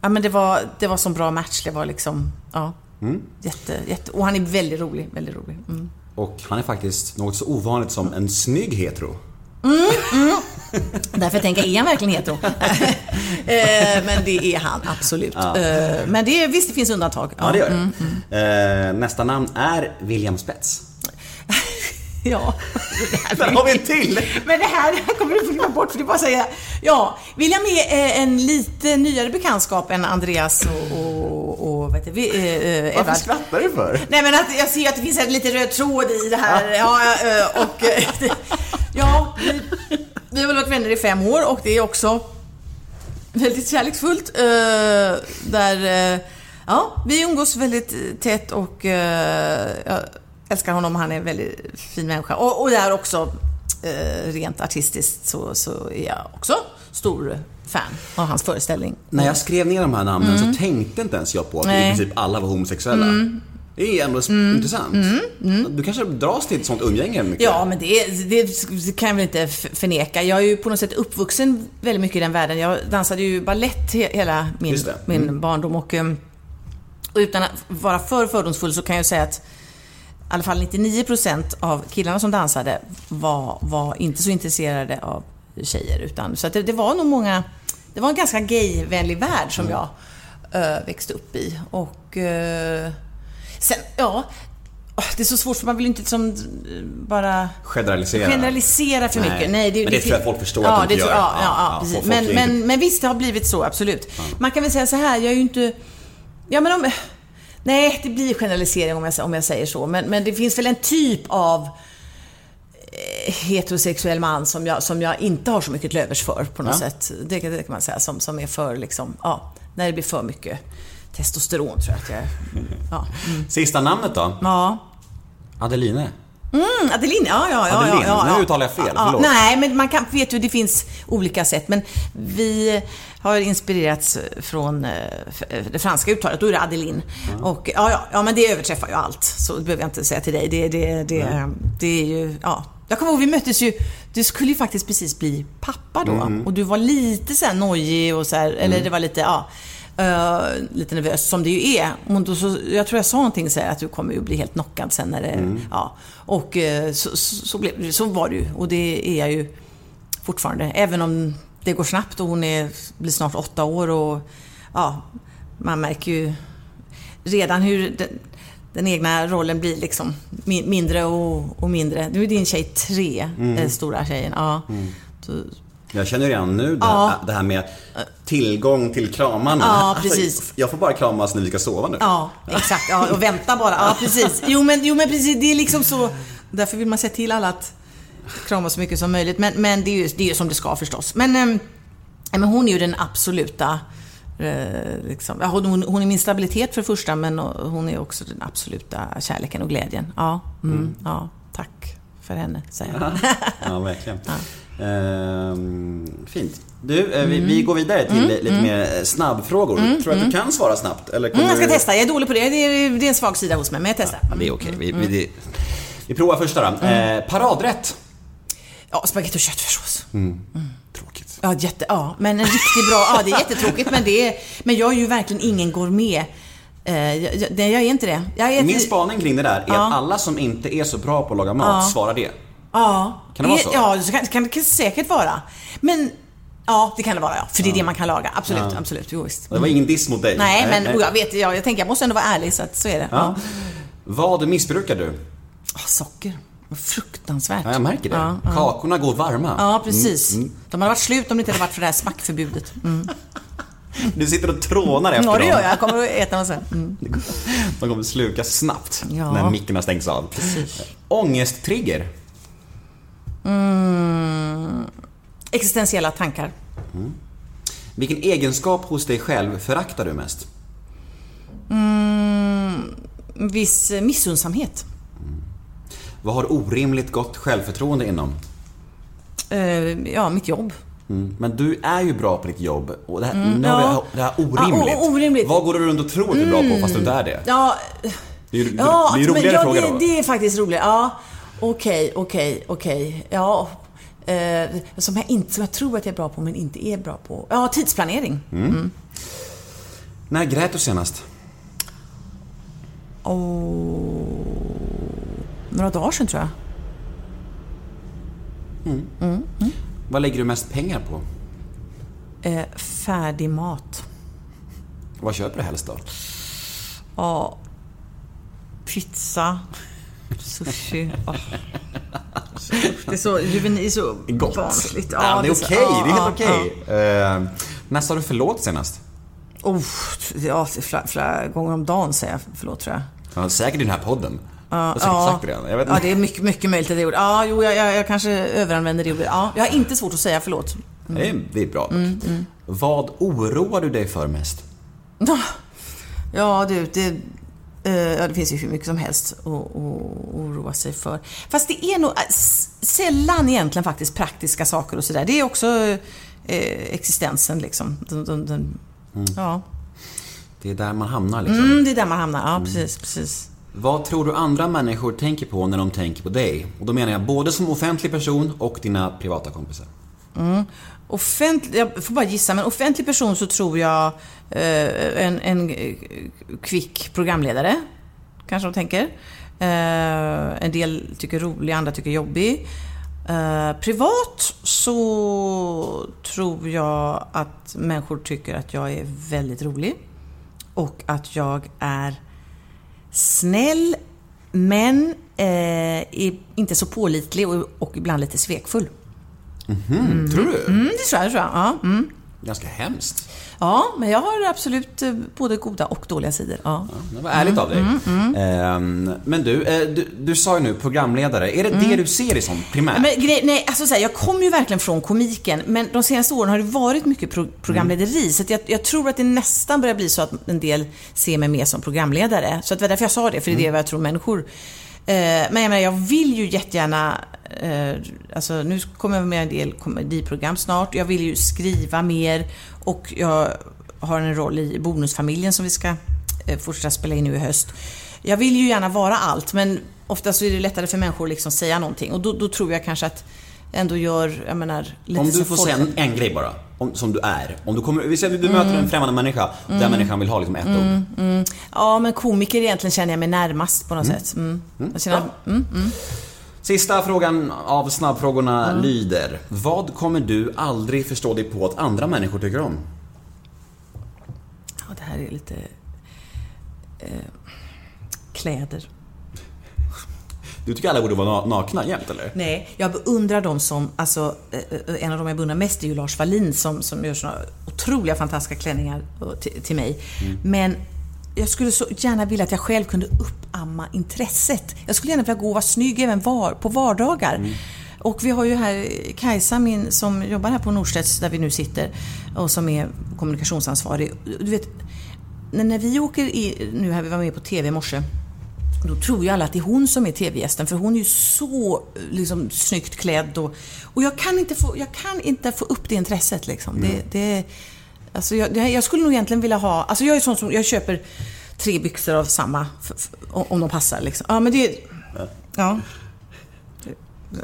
ja men det var, det var som bra match. Det var liksom, ja. Jätte, jätte, och han är väldigt rolig, väldigt rolig. Mm. Och han är faktiskt något så ovanligt som en snygg hetero. Därför tänker jag, är han verkligen hetero? Eh, men det är han, absolut. Eh, Men det är, visst, det finns undantag. Ja, det gör det. mm, Eh, nästa namn är William Spets. Ja. Där har vi en till! Men det här, det här kommer du få klippa bort för det är bara att säga. Ja, William är eh, en lite nyare bekantskap än Andreas och, och, och vad heter vi, eh, eh, Varför Edvard. skrattar du för? Nej men att jag ser att det finns en lite röd tråd i det här. Ja, eh, och... Ja, vi- vi har väl varit vänner i fem år och det är också väldigt kärleksfullt. där, ja, vi umgås väldigt tätt och jag älskar honom. Han är en väldigt fin människa. Och, och där också, eh, rent artistiskt, så, så är jag också stor fan av hans föreställning. När jag skrev ner de här namnen så tänkte inte ens jag på att i Mm. Nej. Mm. princip alla var homosexuella. Det är ändå intressant. Du kanske dras till ett sånt umgänge mycket? Ja, men det, det, kan jag väl inte förneka. Jag är ju på något sätt uppvuxen väldigt mycket i den världen. Jag dansade ju ballett he, hela min, min Mm. barndom och, ehm, och utan att vara för fördomsfull så kan jag säga att i alla fall 99% av killarna som dansade var, var inte så intresserade av tjejer. Utan, så det, det var nog många... Det var en ganska gayvänlig värld som jag eh, växte upp i. Och eh, sen, ja... åh, Det är så svårt för man vill inte liksom eh, bara Generalisera. generalisera för Nej. mycket. Nej, Men det tror jag folk förstår att de inte det gör. Ja, ja, Ja, ja, ja, precis. folk Men, men, men visst, det har blivit så, absolut. Man kan väl säga så här, jag är ju inte... Ja, men om... Nej, det blir generalisering om jag, om jag säger så. Men, men det finns väl en typ av eh, heterosexuell man som jag, som jag inte har så mycket till övers för på något Ja. sätt. Det, kan- det kan man säga. Som, som är för liksom, ja, när det blir för mycket testosteron tror jag att jag... Ja. Sista namnet då? ja. Adeline. Mm, Adeline, ja, ja, ja. Adeline, ja, ja, nu uttalar jag fel, Ja, förlåt. nej, men man kan, vet ju, det finns olika sätt. Men vi har inspirerats från eh, f- det franska uttalet, då är det Adeline. Och ja, ja, ja, men det överträffar ju allt. Så det behöver jag inte säga till dig. Det, det, det, det är ju, ja. Jag kommer ihåg, vi möttes ju, du skulle ju faktiskt precis bli pappa då. Mm. Och du var lite så här nojig och så här, eller det var lite, ja. Eh, lite nervös som det ju är. Och då så, jag tror jag sa någonting så här att du kommer ju bli helt knockad sen när det... Mm. Ja. Och eh, så, så, så, blev, så var det ju. Och det är jag ju fortfarande. Även om det går snabbt och hon är, blir snart åtta år och ja, man märker ju redan hur den, den egna rollen blir liksom mi- mindre och, och mindre. Nu är din tjej tre, den stora tjejen. Ja. Så, Jag känner redan nu det, Ja. det här med tillgång till kramarna. Ja, precis. Alltså, jag får bara kramas när vi ska sova nu. Ja, exakt. Ja, och vänta bara. Ja, precis. Jo men, jo, men precis. Det är liksom så. Därför vill man se till alla att krama så mycket som möjligt. Men, men det är ju det är ju som det ska förstås. Men, nej, men hon är ju den absoluta... Eh, liksom, ja, hon, hon är min stabilitet för det första, men hon är också den absoluta kärleken och glädjen. Ja, mm, ja tack för henne, säger jag. Ja, verkligen. Ehm, fint. Du, eh, vi, vi går vidare till lite mer eh, snabbfrågor. Tror du att du kan svara snabbt? Eller kommer Mm, jag ska du... testa. Jag är dålig på det. Det är, det är en svag sida hos mig, men jag testar. Ja, det är okej. Vi, vi, vi, vi provar första då. Eh, paradrätt. Ja, spagetti och köttfärssås. Tråkigt. Ja, jätte, ja, men en riktigt bra. Ja, det är jättetråkigt, men det är, Men jag är ju verkligen ingen gourmet. Eh, jag, jag, nej, jag är inte det. Jag är Min spaning kring det där är att alla som inte är så bra på att laga mat svarar det. Ja. Kan det vara så? Ja, det kan, kan det kan säkert vara. Men ja, det kan det vara ja. För det är det man kan laga. Absolut, absolut. Jo, visst. Det var ingen diss mot dig. Nej, men och jag vet, jag, jag tänker jag måste ändå vara ärlig så att så är det. Ja. Ja. Vad missbrukar du? Ah, socker. Fruktansvärt. Ja, jag märker det. Ja, ja. Kakorna går varma. Ja, precis. De hade varit slut om det inte hade varit för det här smackförbudet. Mm. Du sitter och trånar efter Ja, det dem. gör jag. Jag kommer att äta dem sen. Mm. De kommer slukas snabbt Ja. när micken har stängts av. Ångesttrigger. Existentiella tankar. Vilken egenskap hos dig själv föraktar du mest? Viss eh, missunnsamhet. Vad har orimligt gott självförtroende inom? Eh, ja, mitt jobb. Mm. Men du är ju bra på ditt jobb och det här, nu har ja. vi det här orimligt. Ja, orimligt. Vad går du runt och tror att du är bra på fast du inte är det? Ja, Det är ju ja, det är ju men roligare ja, fråga det, då. det är faktiskt roligt. Ja, okej, okej, okej. Ja, eh, som, jag inte, som jag tror att jag är bra på men inte är bra på. Ja, tidsplanering. Mm. När grät du senast? Och några dagar sedan tror jag. Vad lägger du mest pengar på? Eh, färdig mat. Vad köper du helst då? Ja, pizza, sushi. åh. Det är så, juveni, så Gott. barnsligt. Ja, det är okej. ja, det är helt ja, okej. Eh, när sa du förlåt senast? ja. Oh, ja, flera, flera gånger om dagen säger jag förlåt tror jag. Ja, säkert i den här podden. Säkert sagt det ja, det är mycket, mycket möjligt att det gjorde. Ja, jo, jag, jag, jag kanske överanvänder det ordet. Ja, jag har inte svårt att säga förlåt. Det är- Det är bra dock. Mm, Vad oroar du dig för mest? Ja, du, det, ja, det finns ju hur mycket som helst att, oroa sig för. Fast det är nog eh, s- sällan egentligen faktiskt praktiska saker och sådär. Det är också eh, existensen liksom. Den, den, den, Ja, Det är där man hamnar liksom. mm, det är där man hamnar. Ja, precis, precis. Vad tror du andra människor tänker på när de tänker på dig? Och då menar jag både som offentlig person och dina privata kompisar. Mm. Offentlig, jag får bara gissa, men offentlig person så tror jag eh, en, en eh, kvick programledare. Kanske de tänker. Eh, en del tycker rolig, andra tycker jobbig. Eh, privat så tror jag att människor tycker att jag är väldigt rolig. Och att jag är snäll, men eh, inte så pålitlig och, och ibland lite svekfull. Mm, tror du? Mm, det tror jag. Det tror jag. Ja, mm. Ganska hemskt. ja, men jag har absolut eh, både goda och dåliga sidor. Ja. Det var ärligt av dig. Mm, Ehm, men du, eh, du, du sa ju nu programledare. Är det det du ser dig som primärt? Mm. Men grej, nej, alltså så här, jag kommer ju verkligen från komiken, men de senaste åren har det varit mycket pro- programlederi. Så jag, jag tror att det nästan börjar bli så att en del ser mig mer som programledare. Så att det var därför jag sa det, för det är det jag tror människor men jag menar, jag vill ju jättegärna, eh, alltså nu kommer jag med en del komediprogram snart. Jag vill ju skriva mer och jag har en roll i Bonusfamiljen som vi ska eh, fortsätta spela in nu i höst. Jag vill ju gärna vara allt, men ofta så är det lättare för människor att liksom säga någonting. Och då, då tror jag kanske att ändå gör, jag menar, lite Om du får folk- säga en, en grej bara, om, som du är. Om du, kommer, vi säger att du möter en främmande människa och den människan vill ha liksom ett ord. Ja, men komiker egentligen känner jag mig närmast på något sätt. Mm. Känner, mm, mm. Sista frågan av snabbfrågorna lyder. Vad kommer du aldrig förstå dig på att andra människor tycker om? Ja, det här är lite... Eh, kläder. Du tycker alla borde vara na- nakna jämt eller? Nej, jag beundrar dem som, alltså eh, eh, en av dem jag beundrar mest är ju Lars Wallin som, som gör såna otroliga fantastiska klänningar och- till, till mig. Men jag skulle så gärna vilja att jag själv kunde uppamma intresset. Jag skulle gärna vilja gå och vara snygg även var, på vardagar. Och vi har ju här Kajsa min, som jobbar här på Norstedts där vi nu sitter och som är kommunikationsansvarig. Du vet, när, när vi åker i, nu här, vi var med på TV i morse då tror ju alla att det är hon som är TV-gästen för hon är ju så liksom, snyggt klädd och, och jag, kan inte få, jag kan inte få upp det intresset liksom. Det, det, alltså jag, jag skulle nog egentligen vilja ha, alltså jag är sån som, jag köper tre byxor av samma om de passar liksom. Ja men det, ja.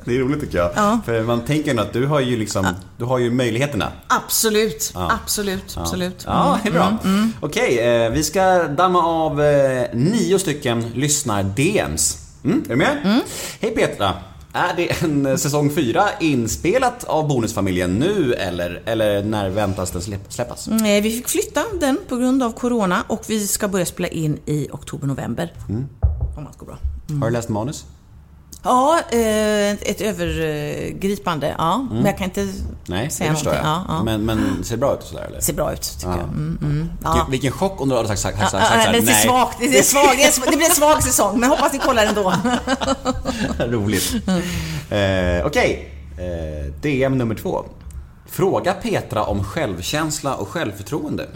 Det är roligt tycker jag. Ja. För man tänker ändå att du har ju liksom, du har ju möjligheterna. Absolut, absolut, absolut. Ja, det är bra. Okej, eh, vi ska damma av eh, nio stycken lyssnar-DMs. Mm, är du med? Hej Petra! Är det en eh, säsong 4 inspelat av Bonusfamiljen nu eller, eller när väntas den släpp, släppas? Nej, vi fick flytta den på grund av Corona och vi ska börja spela in i oktober-november. Om allt går bra. Har du läst manus? Ja, eh, ett övergripande. Ja, men jag kan inte Nej, det säga förstår jag. någonting. Ja, ja. Men, men ser det bra ut och sådär eller? ser bra ut, tycker Ja. jag. Mm, mm. Vilken, vilken chock om du hade sagt, sagt, sagt, sagt, ja, men det är nej. svagt. Det, är svag, det, det blir en svag säsong, men hoppas ni kollar ändå. Roligt. Eh, Okej, eh, DM nummer två. Fråga Petra om självkänsla och självförtroende.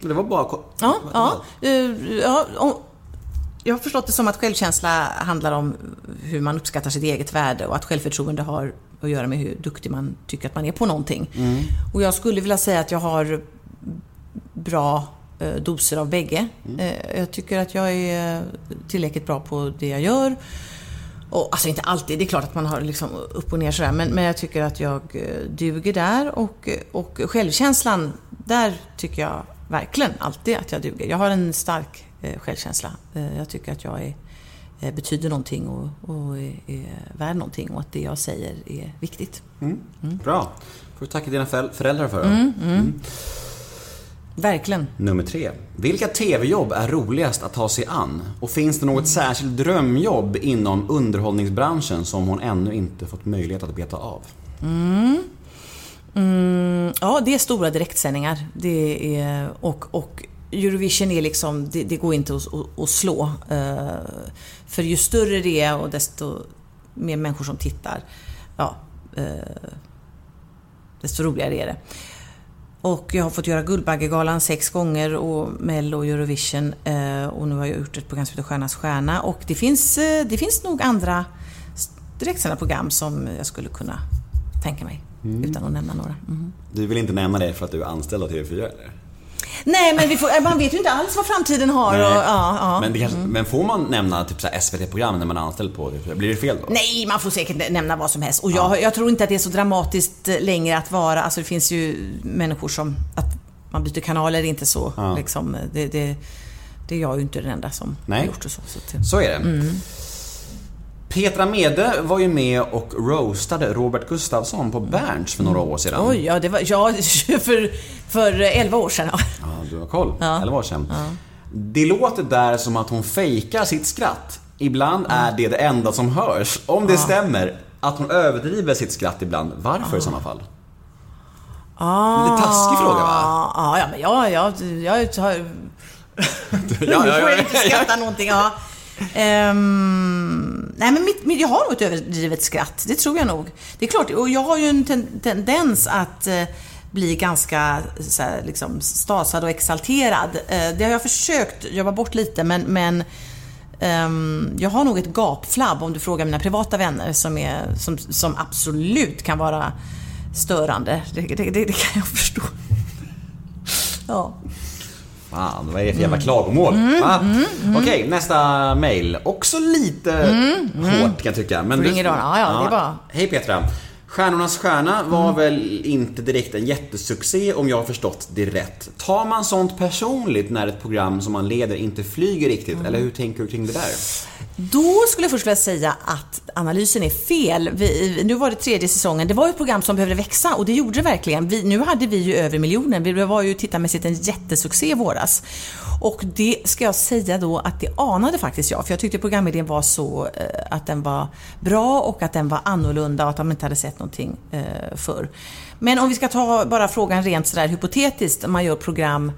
Det var bara... Ja, ja, eh, ja jag har förstått det som att självkänsla handlar om hur man uppskattar sitt eget värde och att självförtroende har att göra med hur duktig man tycker att man är på någonting. Och jag skulle vilja säga att jag har bra eh, doser av bägge. Eh, jag tycker att jag är tillräckligt bra på det jag gör. Och, alltså inte alltid, det är klart att man har liksom upp och ner sådär, men, men jag tycker att jag eh, duger där och, och självkänslan, där tycker jag verkligen alltid att jag duger. Jag har en stark eh, självkänsla. Eh, jag tycker att jag är, eh, betyder någonting och, och är, är värd någonting och att det jag säger är viktigt. Bra. får du tacka dina föräl- föräldrar för. Mm. Verkligen. Nummer tre. Vilka TV-jobb är roligast att ta sig an? Och finns det något särskilt drömjobb inom underhållningsbranschen som hon ännu inte fått möjlighet att beta av? Mm, ja, det är stora direktsändningar. Det är, och, och Eurovision är liksom, det, det går inte att, att, att slå. Eh, för ju större det är och desto mer människor som tittar, ja, eh, desto roligare är det. Och jag har fått göra Guldbaggegalan sex gånger och Mello och Eurovision. eh, Och nu har jag gjort ett program som heter Stjärnas stjärna. Och det finns, det finns nog andra direktsända program som jag skulle kunna tänka mig. Utan att nämna några. Mhm. Du vill inte nämna det för att du är anställd av TV4 eller? Nej, men vi får, man vet ju inte alls vad framtiden har. Och, ja, ja. Men, det kanske, men får man nämna typ SVT-program när man är anställd på TV4? Blir det fel då? Nej, man får säkert nämna vad som helst. Och jag, jag tror inte att det är så dramatiskt eh, längre att vara, alltså det finns ju människor som, att man byter kanaler är inte så Ja. liksom, det, det, det är jag ju inte den enda som Nej. har gjort det så. så Så är det. Mm. Petra Mede var ju med och roastade Robert Gustafsson på Berns för några år sedan. Oj, ja, det var, ja, för, för 11 år sedan. Ja. Ja, du har koll. Eller var sedan. Det låter där som att hon fejkar sitt skratt. Ibland är det det enda som hörs. Om det stämmer, att hon överdriver sitt skratt ibland. Varför i sådana fall? Lite taskig fråga va? Ja, ja, men jag, jag, jag, jag har... Ja, Nu får jag inte skratta någonting. Ja. Ehm, nej, men mitt, mitt, jag har nog ett överdrivet skratt. Det tror jag nog. Det är klart, och jag har ju en ten, tendens att eh, bli ganska så här, liksom, stasad och exalterad. Eh, det har jag försökt jobba bort lite, men, men Um, jag har nog ett gapflabb om du frågar mina privata vänner som, är, som, som absolut kan vara störande. Det, det, det, det kan jag förstå. Ja. Fan, vad är det för jävla klagomål? Mm, va? Okej, nästa mail. Också lite hårt kan jag tycka. Men on. Ja, ja, bra. Hej Petra. Stjärnornas stjärna var Mm. väl inte direkt en jättesuccé om jag har förstått det rätt. Tar man sånt personligt när ett program som man leder inte flyger riktigt? Mm. Eller hur tänker du kring det där? Då skulle jag först vilja säga att analysen är fel. Vi, nu var det tredje säsongen. Det var ett program som behövde växa och det gjorde det verkligen. Vi, nu hade vi ju över miljonen. Vi var ju tittarmässigt en jättesuccé i våras. Och det ska jag säga då att det anade faktiskt jag. För jag tyckte programidén var så eh, att den var bra och att den var annorlunda och att de inte hade sett någonting eh, förr. Men om vi ska ta bara frågan rent sådär hypotetiskt. Om man gör program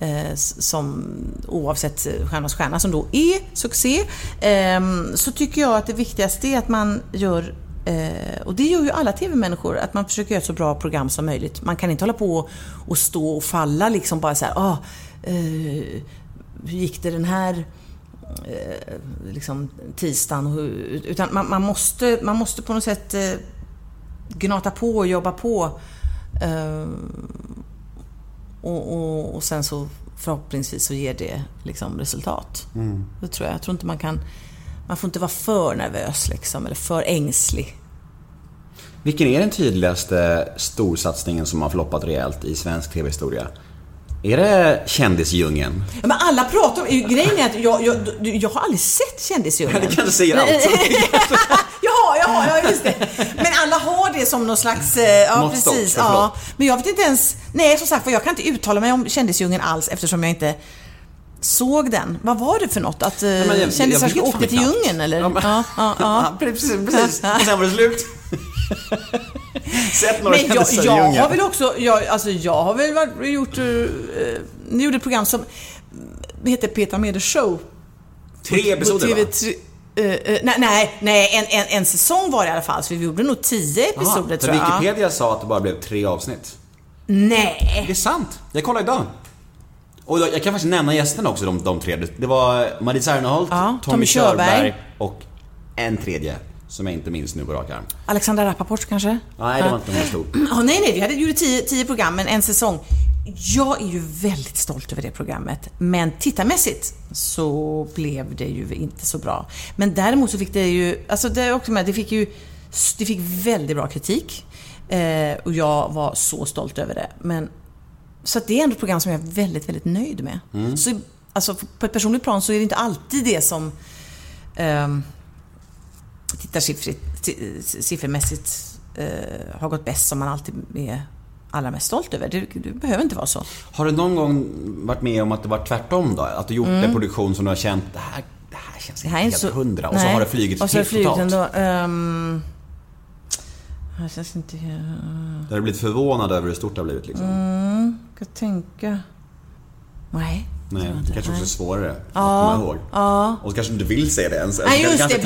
eh, som oavsett Stjärnornas stjärna som då är succé, ehm, så tycker jag att det viktigaste är att man gör eh, och det gör ju alla TV-människor, att man försöker göra ett så bra program som möjligt. Man kan inte hålla på och stå och falla liksom bara så här, ah, eh, hur gick det den här eh, liksom, tisdagen? Utan man, man, måste, man måste på något sätt eh, gnata på och jobba på. Eh, och, och, och sen så förhoppningsvis så ger det liksom resultat. Det tror jag. Jag tror inte man kan... Man får inte vara för nervös liksom, eller för ängslig. Vilken är den tydligaste storsatsningen som har floppat rejält i svensk TV-historia? Är det Kändisdjungeln? Ja, Men alla pratar om... Grejen är att jag, jag, jag har aldrig sett Kändisdjungeln. Det kanske säger allt. ja, ja, ja, just det. Men alla har det som någon slags... eh, Ja, precis. Ja. Men jag vet inte ens... Nej, som sagt för jag kan inte uttala mig om Kändisdjungeln alls eftersom jag inte såg den. Vad var det för något? Att men jag- uh, jag åkte till djungeln eller? Ja, men- Ja, ja, ja. Precis, precis. Och sen var det slut. Sett några Men jag, jag har väl också, jag, alltså jag har väl varit, gjort, uh, ni gjorde ett program som heter Peter Mede Show. Tre episoder på va? TV3, eh, eh, nej, nej, nej en, en, en säsong var det i alla fall, så vi gjorde nog tio episoder Aha, tror jag. Wikipedia sa att det bara blev tre avsnitt. Nej! Det är sant. Jag kollade idag. Och jag kan faktiskt nämna gästerna också, de, de tre. Det var Marie Serneholt, Ja, Tommy, Tommy Körberg. Körberg och en tredje som jag inte minns nu på rak arm. Alexandra Rappaport kanske? Nej, det var inte hon stod. Ja, nej, nej, vi hade gjort tio, tio program, men en säsong. Jag är ju väldigt stolt över det programmet, men tittarmässigt så blev det ju inte så bra. Men däremot så fick det ju, alltså det är också med, det fick ju, det fick väldigt bra kritik. Eh, och jag var så stolt över det. Men, så det är ändå ett program som jag är väldigt, väldigt nöjd med. Så, alltså, på ett personligt plan så är det inte alltid det som ehm, tittarsiffrigt, eh, har gått bäst som man alltid är allra mest stolt över. Det, det behöver inte vara så. Har du någon gång varit med om att det var tvärtom då? Att du gjort en produktion som du har känt, det här, det här känns Mm. Det här är helt inte så... hundra. Och så har det flugit Och så helt det flugit totalt. ändå. Um, det känns inte... Jag Där har blivit förvånad över hur stort det har blivit liksom. Mm. Ska tänka... Nej. Nej, det kanske också är svårare att Ja, komma ihåg. ja. Och så kanske du inte vill säga det ens. Nej just det,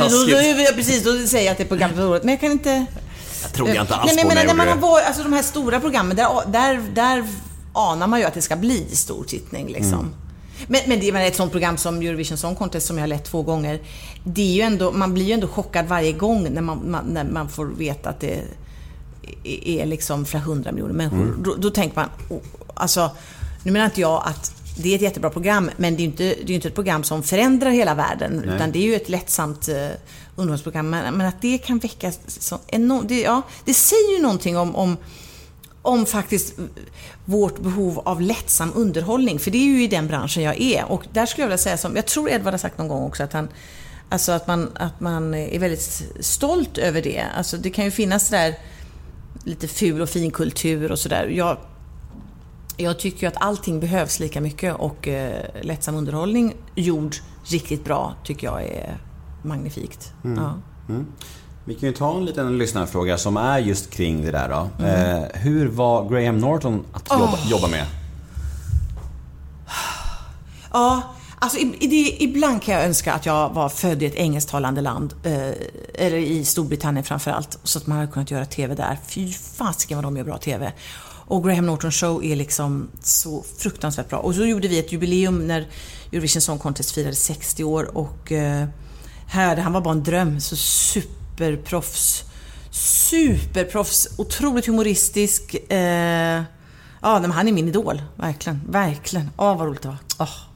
då, precis, då säger jag att det är programmet för året. Men jag kan inte... Jag trodde jag inte alls Nej, men på jag när man har varit, alltså de här stora programmen, där, där, där anar man ju att det ska bli stor tittning liksom. Mm. Men, men det är ett sånt program som Eurovision Song Contest som jag har lett två gånger. Det är ju ändå, man blir ju ändå chockad varje gång när man, man, när man får veta att det är, liksom flera hundra miljoner människor. Mm. Då, då tänker man, oh, alltså, nu menar inte jag att det är ett jättebra program, men det är ju inte, det är inte ett program som förändrar hela världen. Nej. Utan det är ju ett lättsamt eh, underhållsprogram. Men, men att det kan väcka så enormt... Det, ja, det säger ju någonting om, om, om faktiskt vårt behov av lättsam underhållning. För det är ju i den branschen jag är. Och där skulle jag vilja säga som, jag tror Edvard har sagt någon gång också att han Alltså att man, att man är väldigt stolt över det. Alltså det kan ju finnas där lite ful och fin kultur och sådär. Jag, jag tycker ju att allting behövs lika mycket och eh, lättsam underhållning gjord riktigt bra tycker jag är magnifikt. Ja. Vi kan ju ta en liten lyssnarfråga som är just kring det där då. Mm. Eh, hur var Graham Norton att jobba, jobba med? Ja, alltså i, det, ibland kan jag önska att jag var född i ett engelsktalande land. Eh, eller i Storbritannien framförallt. Så att man hade kunnat göra TV där. Fy fasiken vad de gör bra TV. Och Graham Norton Show är liksom så fruktansvärt bra. Och så gjorde vi ett jubileum när Eurovision Song Contest firade 60 år och eh, här, han var bara en dröm. Så superproffs. Superproffs. Otroligt humoristisk. Eh, ja, men han är min idol. Verkligen. Verkligen. Åh, vad roligt det var. Oh.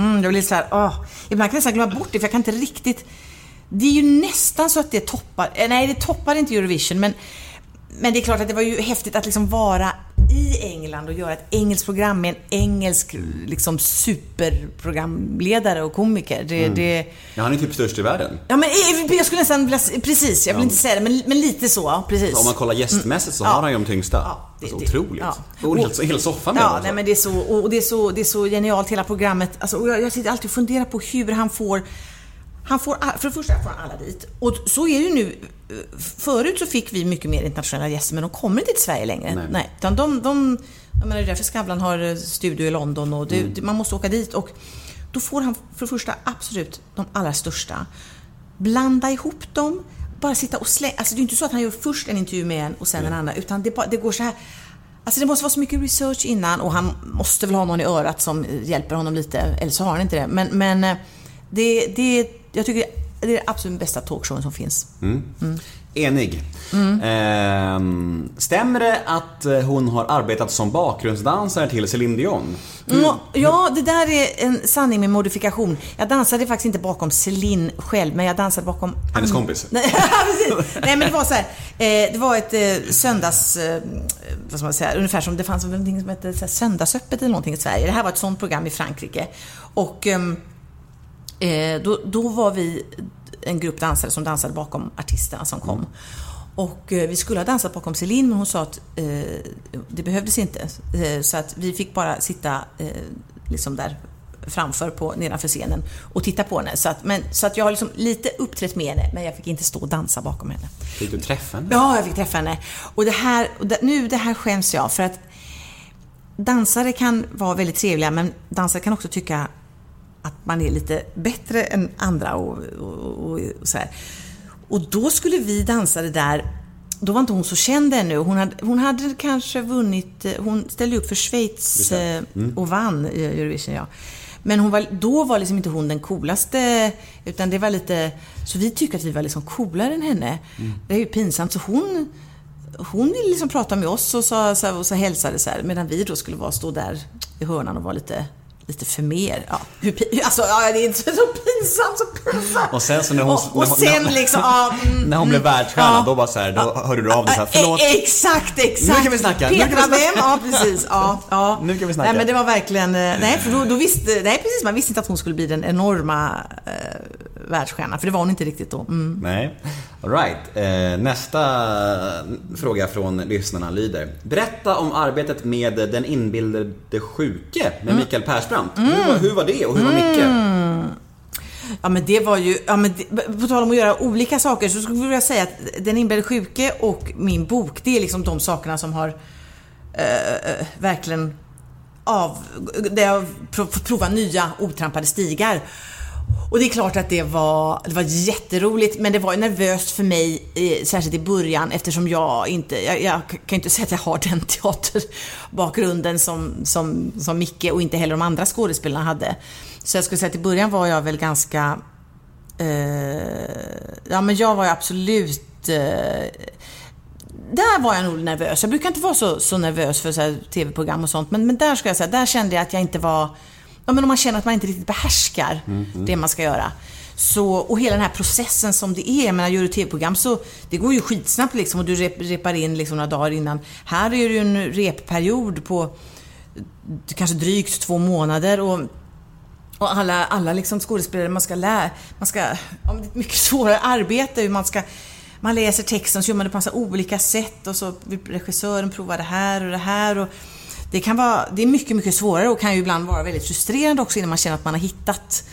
Mm, det blir så här, åh. Ibland kan jag nästan glömma bort det för jag kan inte riktigt... Det är ju nästan så att det toppar... Eh, nej, det toppar inte Eurovision men... Men det är klart att det var ju häftigt att liksom vara i England och göra ett engelskt program med en engelsk liksom superprogramledare och komiker. Det, det, Ja, han är typ störst i världen. ja, men eh, jag skulle nästan vilja... Precis, jag vill Ja. inte säga det, men, men lite så. Precis. Om man kollar gästmässigt så Mm. Har han ju de tyngsta. Ja, det- alltså, otroligt. ja. Och en hel, soffa med Ja, alltså. nej, men det är så, och det är så, det är så genialt hela programmet. Alltså, och jag, jag sitter alltid och funderar på hur han får han får, all- för det första får han alla dit. Och så är det nu. Förut så fick vi mycket mer internationella gäster, men de kommer inte till Sverige längre. Nej. Nej. utan de, de, jag menar, det är därför Skavlan har eh, studio i London och det, det, man måste åka dit. Och då får han för det första absolut de allra största. Blanda ihop dem, bara sitta och slänga. Alltså det är inte så att han gör först en intervju med en och sen en annan, utan det, bara, det går så här. Alltså det måste vara så mycket research innan och han måste väl ha någon i örat som hjälper honom lite, eller så har han inte det. Men, men eh, det, det, jag tycker det är den absolut bästa talkshowen som finns. Enig. Mm. Ehm, stämmer det att eh, hon har arbetat som bakgrundsdansare till Céline Dion? Mm, ja, det där är en sanning med modifikation. Jag dansade faktiskt inte bakom Celine själv, men jag dansade bakom... Hennes kompis? Nej, men det var så här. Eh, det var ett eh, söndags... Vad ska man säga? Ungefär som det fanns någonting som hette Söndagsöppet eller någonting i Sverige. Det här var ett sånt program i Frankrike. Och ehm, eh, då, då var vi en grupp dansare som dansade bakom artisterna som kom. Och eh, vi skulle ha dansat bakom Celine men hon sa att eh, det behövdes inte. Eh, så att vi fick bara sitta eh, liksom där framför på, nedanför scenen och titta på henne. Så att, men, så att jag har liksom lite uppträtt med henne men jag fick inte stå och dansa bakom henne. Fick du träffa henne? Ja, jag fick träffa henne. Och det här, och det, nu det här skäms jag för att dansare kan vara väldigt trevliga men dansare kan också tycka att man är lite bättre än andra och, och, och, och så här. Och då skulle vi dansa det där då var inte hon så känd ännu. Hon hade, hon hade kanske vunnit, eh, hon ställde upp för Schweiz eh, och vann i Eurovision, ja. Men hon var, då var liksom inte hon den coolaste, utan det var lite, så vi tyckte att vi var liksom coolare än henne. Det är ju pinsamt, så hon, hon ville liksom prata med oss och, så, och så hälsade så här, medan vi då skulle vara, stå där i hörnan och vara lite, lite för mer. Ja, hur, alltså, ja, det är inte så pinsamt, så pinsamt. Och sen så när hon- och, och när hon- sen när- liksom, ja, mm, När hon blev mm, världsstjärna, ja. då bara så här, då hörde du av dig så här, förlåt. Exakt, exakt. Nu kan vi snacka, nu kan vi Petra snacka. vem? Ja, precis. Ja, ja. Nu kan vi snacka. Nej, men det var verkligen... eh, Nej, för då, då visste... Nej, precis. Man visste inte att hon skulle bli den enorma eh, världsstjärnan. För det var hon inte riktigt då. Mm. Nej. All right. Eh, nästa fråga från lyssnarna lyder. Berätta om arbetet med den inbildade sjuke med Mikael Persbrandt. Hur, var, hur var det och hur var Micke? Ja, men det var ju... Ja, men det, på tal om att göra olika saker så skulle jag säga att Den inbillade sjuke och min bok, det är liksom de sakerna som har eh, eh, verkligen... av, där jag prov, fått prova nya otrampade stigar. Och det är klart att det var, det var jätteroligt, men det var nervöst för mig, eh, särskilt i början, eftersom jag inte, jag, jag kan ju inte säga att jag har den teaterbakgrunden som, som, som Micke och inte heller de andra skådespelarna hade. Så jag skulle säga att i början var jag väl ganska, eh, ja men jag var ju absolut eh, där var jag nog nervös. Jag brukar inte vara så, så nervös för så här tv-program och sånt, men, men där ska jag säga, där kände jag att jag inte var... Ja, men om man känner att man inte riktigt behärskar det man ska göra. Så, och hela den här processen som det är, jag menar, gör du tv-program så det går ju skitsnabbt liksom och du rep, repar in liksom några dagar innan. Här är det ju en repperiod på eh, kanske drygt två månader och och alla, alla liksom skådespelare, man ska lära, man ska, ja, men det är ett mycket svårare arbete hur man ska, man läser texten så gör man det på massa olika sätt och så vill regissören prova det här och det här och det kan vara, det är mycket, mycket svårare och kan ju ibland vara väldigt frustrerande också innan man känner att man har hittat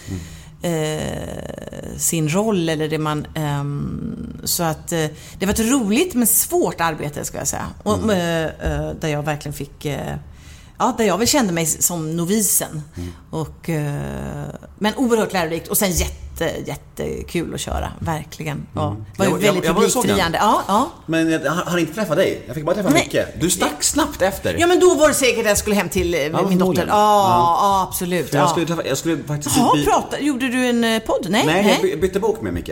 eh, sin roll eller det man... ehm, så att eh, det var ett roligt men svårt arbete ska jag säga. Och, eh, eh, där jag verkligen fick... Ja, där jag väl kände mig som novisen. Och, eh, men oerhört lärorikt och sen jätte, jättekul att köra. Verkligen. Ja, det var Jag- jag- väldigt jag den. publikfriande. Ja, ja. Men jag har har inte träffat dig. Jag fick bara träffa Nej. Micke. Du stack snabbt efter. ja, men då var det säkert att jag skulle hem till eh, min dotter. Ja, ja. absolut. För jag Ja. skulle, träffa, jag skulle faktiskt... Jaha, by- prata, gjorde du en eh, podd? Nej? Nej, jag by- bytte bok med Micke.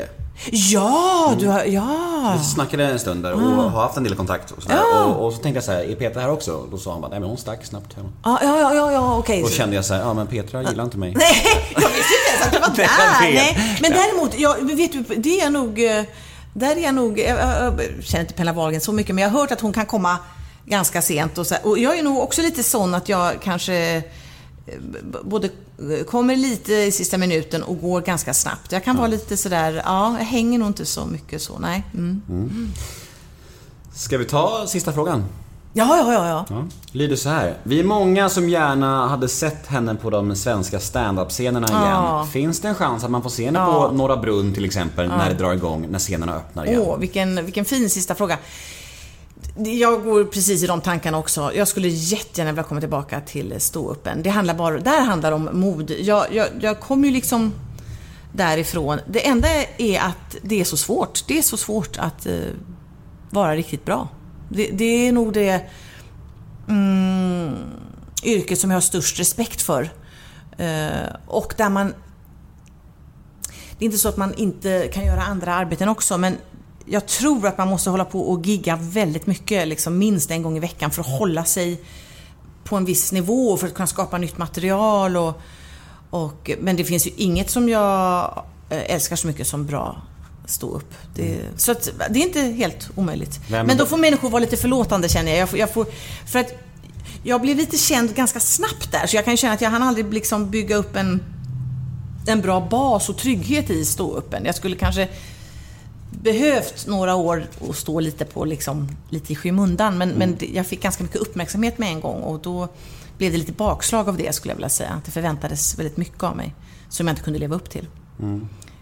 Ja, du har, ja. Vi snackade en stund där och har haft en del kontakt och sådär. Ja. Och, och så tänkte jag så här, är Petra här också? Då sa han bara, nej men hon stack snabbt hem. Ja, ja, ja, ja, ja okej. Då kände jag så här, ja men Petra gillar inte mig. Nej, jag visste inte ens att du var där. Nej. Men däremot, jag, vet du, det är nog... eh, Där är jag nog... Jag, jag, jag känner inte Pella Wahlgren så mycket, men jag har hört att hon kan komma ganska sent. Och, så, och jag är nog också lite sån att jag kanske eh, både eh, kommer lite i sista minuten och går ganska snabbt. Jag kan vara lite sådär, ja, jag hänger nog inte så mycket så, nej. Mm. Ska vi ta sista frågan? Ja, ja, ja, ja. Ja. Lyder så här. Vi är många som gärna hade sett henne på de svenska stand-up-scenerna igen. Ja. Finns det en chans att man får se henne Ja. på Norra Brunn till exempel när det drar igång, när scenerna öppnar igen? Åh, vilken, vilken fin sista fråga. Jag går precis i de tankarna också. Jag skulle jättegärna vilja komma tillbaka till ståuppen. Det handlar bara, där handlar det om mod. Jag, jag, jag kommer ju liksom därifrån. Det enda är att det är så svårt. Det är så svårt att eh, vara riktigt bra. Det, det är nog det mm, yrket som jag har störst respekt för. Eh, och där man det är inte så att man inte kan göra andra arbeten också, men jag tror att man måste hålla på och gigga väldigt mycket, liksom minst en gång i veckan för att hålla sig på en viss nivå för att kunna skapa nytt material. Och, och, men det finns ju inget som jag eh, älskar så mycket som bra stå upp. Det, Så att, det är inte helt omöjligt. Vem- men då får människor vara lite förlåtande känner jag. jag, får, jag får, för att jag blev lite känd ganska snabbt där, så jag kan känna att jag hann aldrig liksom bygga upp en en bra bas och trygghet i ståuppen. Jag skulle kanske behövt några år att stå lite på liksom, lite i skymundan. Men, men det- jag fick ganska mycket uppmärksamhet med en gång och då blev det lite bakslag av det skulle jag vilja säga. Det förväntades väldigt mycket av mig som jag inte kunde leva upp till.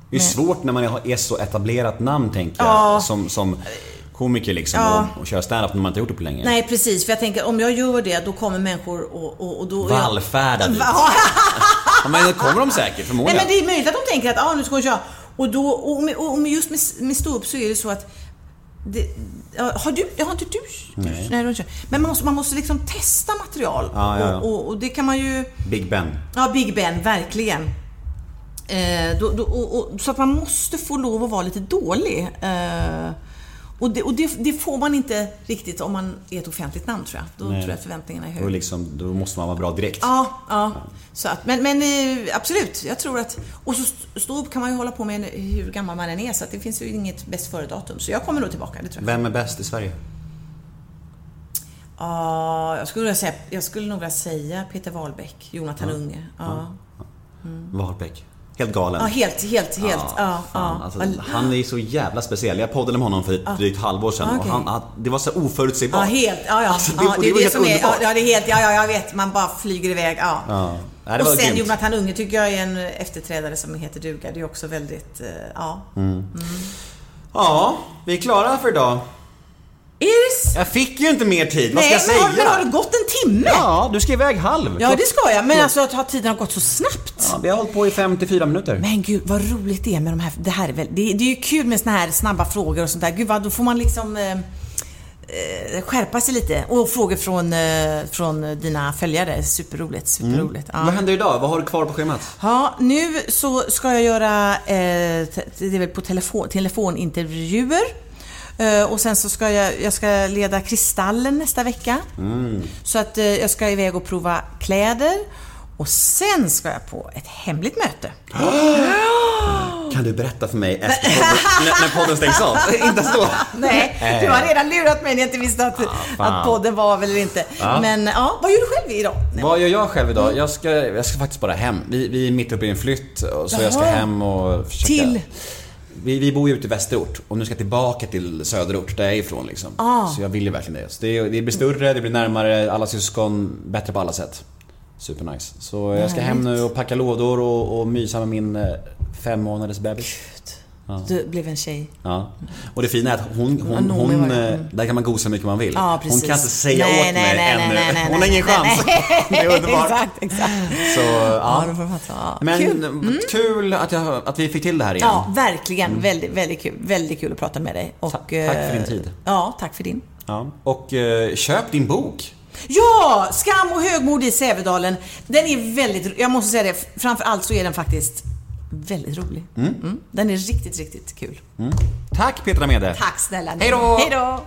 Det är svårt när man är så etablerat namn tänker Ja. jag. Som, som komiker liksom Ja. och, och köra stand-up när man inte gjort det på länge. Nej precis, för jag tänker om jag gör det då kommer människor och, och, och då... Vallfärda dit. Ja, Ja, men det kommer de säkert Nej förmodligen. men det är möjligt att de tänker att ah, nu ska hon köra. Och, då, och, med, och med just med, med ståupp så är det så att det, har du, har inte du, nej. kört. Men man måste, man måste liksom testa material. Ja, ja, ja. Och, och, och det kan man ju... Big Ben. Ja, Big Ben, verkligen. Eh, då, då, och, så att man måste få lov att vara lite dålig. Eh, och det, och det, det får man inte riktigt om man är ett offentligt namn tror jag. Då Nej. tror jag att förväntningarna är Då, höga. liksom, då måste man vara bra direkt. Ja, ja. Så att, men, men eh, absolut, jag tror att... Och så st- stå upp kan man ju hålla på med hur gammal man än är, så att det finns ju inget bäst före-datum. Så jag kommer nog tillbaka, det tror jag. Vem är bäst i Sverige? Ja, jag skulle, säga, jag skulle nog vilja säga Peter Wahlbeck, Jonathan Unge. Ja. Wahlbeck. Helt galen. ja, helt, helt, helt. Ja, ja. alltså, han är så jävla speciell. Jag poddade med honom för ett drygt halvår sedan Okej. och han, det var så oförutsägbart. Ja, helt. Ja, ja. Alltså, det- ja och det, är det som är... Ja, underbart. det är helt... Ja, ja, jag vet. Man bara flyger iväg. Ja. Nej, det och sen grymt. Jonathan Unge tycker jag är en efterträdare som heter duga. Det är också väldigt... eh, Ja. Ja, vi är klara för idag. Är det... Jag fick ju inte mer tid, vad ska Nej, jag men har, säga? men har det gått en timme? Ja, du ska iväg halv. Ja, det ska jag. Men alltså att tiden har gått så snabbt. Ja, vi har hållit på i 54 minuter. Men gud vad roligt det är med de här, det här är väl, det, det är ju kul med såna här snabba frågor och sånt där. Gud vad, då får man liksom eh, eh, skärpa sig lite. Och frågor från, eh, från dina följare. Superroligt, superroligt. Ja. Vad händer idag? Vad har du kvar på schemat? Ja, nu så ska jag göra, eh, det är väl på telefon, telefonintervjuer. Eh, och sen så ska jag, jag ska leda Kristallen nästa vecka. Så att eh, jag ska iväg och prova kläder. Och sen ska jag på ett hemligt möte. Kan du berätta för mig efter podden, när, när podden stängs av? inte så. Nej, du har redan lurat mig när jag inte visste att, fan. att podden var av eller inte. Ja. Men ja, vad gör du själv idag? Vad gör jag själv idag? Jag ska, jag ska faktiskt bara hem. Vi, vi är mitt uppe i en flytt, så jag ska Jaha. hem och försöka... Till? Vi, vi bor ju ute i västerort och nu ska jag tillbaka till söderort, där jag är ifrån liksom. Ah. Så jag vill ju verkligen det. Så det, det blir större, det blir närmare, alla syskon, bättre på alla sätt. Supernice. Så jag ska hem nu och packa lådor och, och mysa med min eh, fem månaders bebis. Du blev en tjej. Ja. Och det fina är att hon, Ja, hon, hon, det. eh, där kan man gosa hur mycket man vill. Ja, hon kan inte säga Nej, åt nej, mig nej, ännu. nej, nej, hon har ingen chans. nej. det är underbart. exakt, exakt. Så, Ja, ja. Ja, Men Kul. Mm. kul att, jag, att vi fick till det här igen. Ja, verkligen. Väldigt, väldigt kul. Väldigt kul att prata med dig. Och, Ta- tack för din eh, tid. Ja, tack för din. Ja. Och eh, köp din bok. Ja! Skam och högmod i Sävedalen. Den är väldigt, jag måste säga det, framför allt så är den faktiskt väldigt rolig. Mm. Den är riktigt, riktigt kul. Tack Petra Mede. Tack snälla ni. Hej då! Hej då!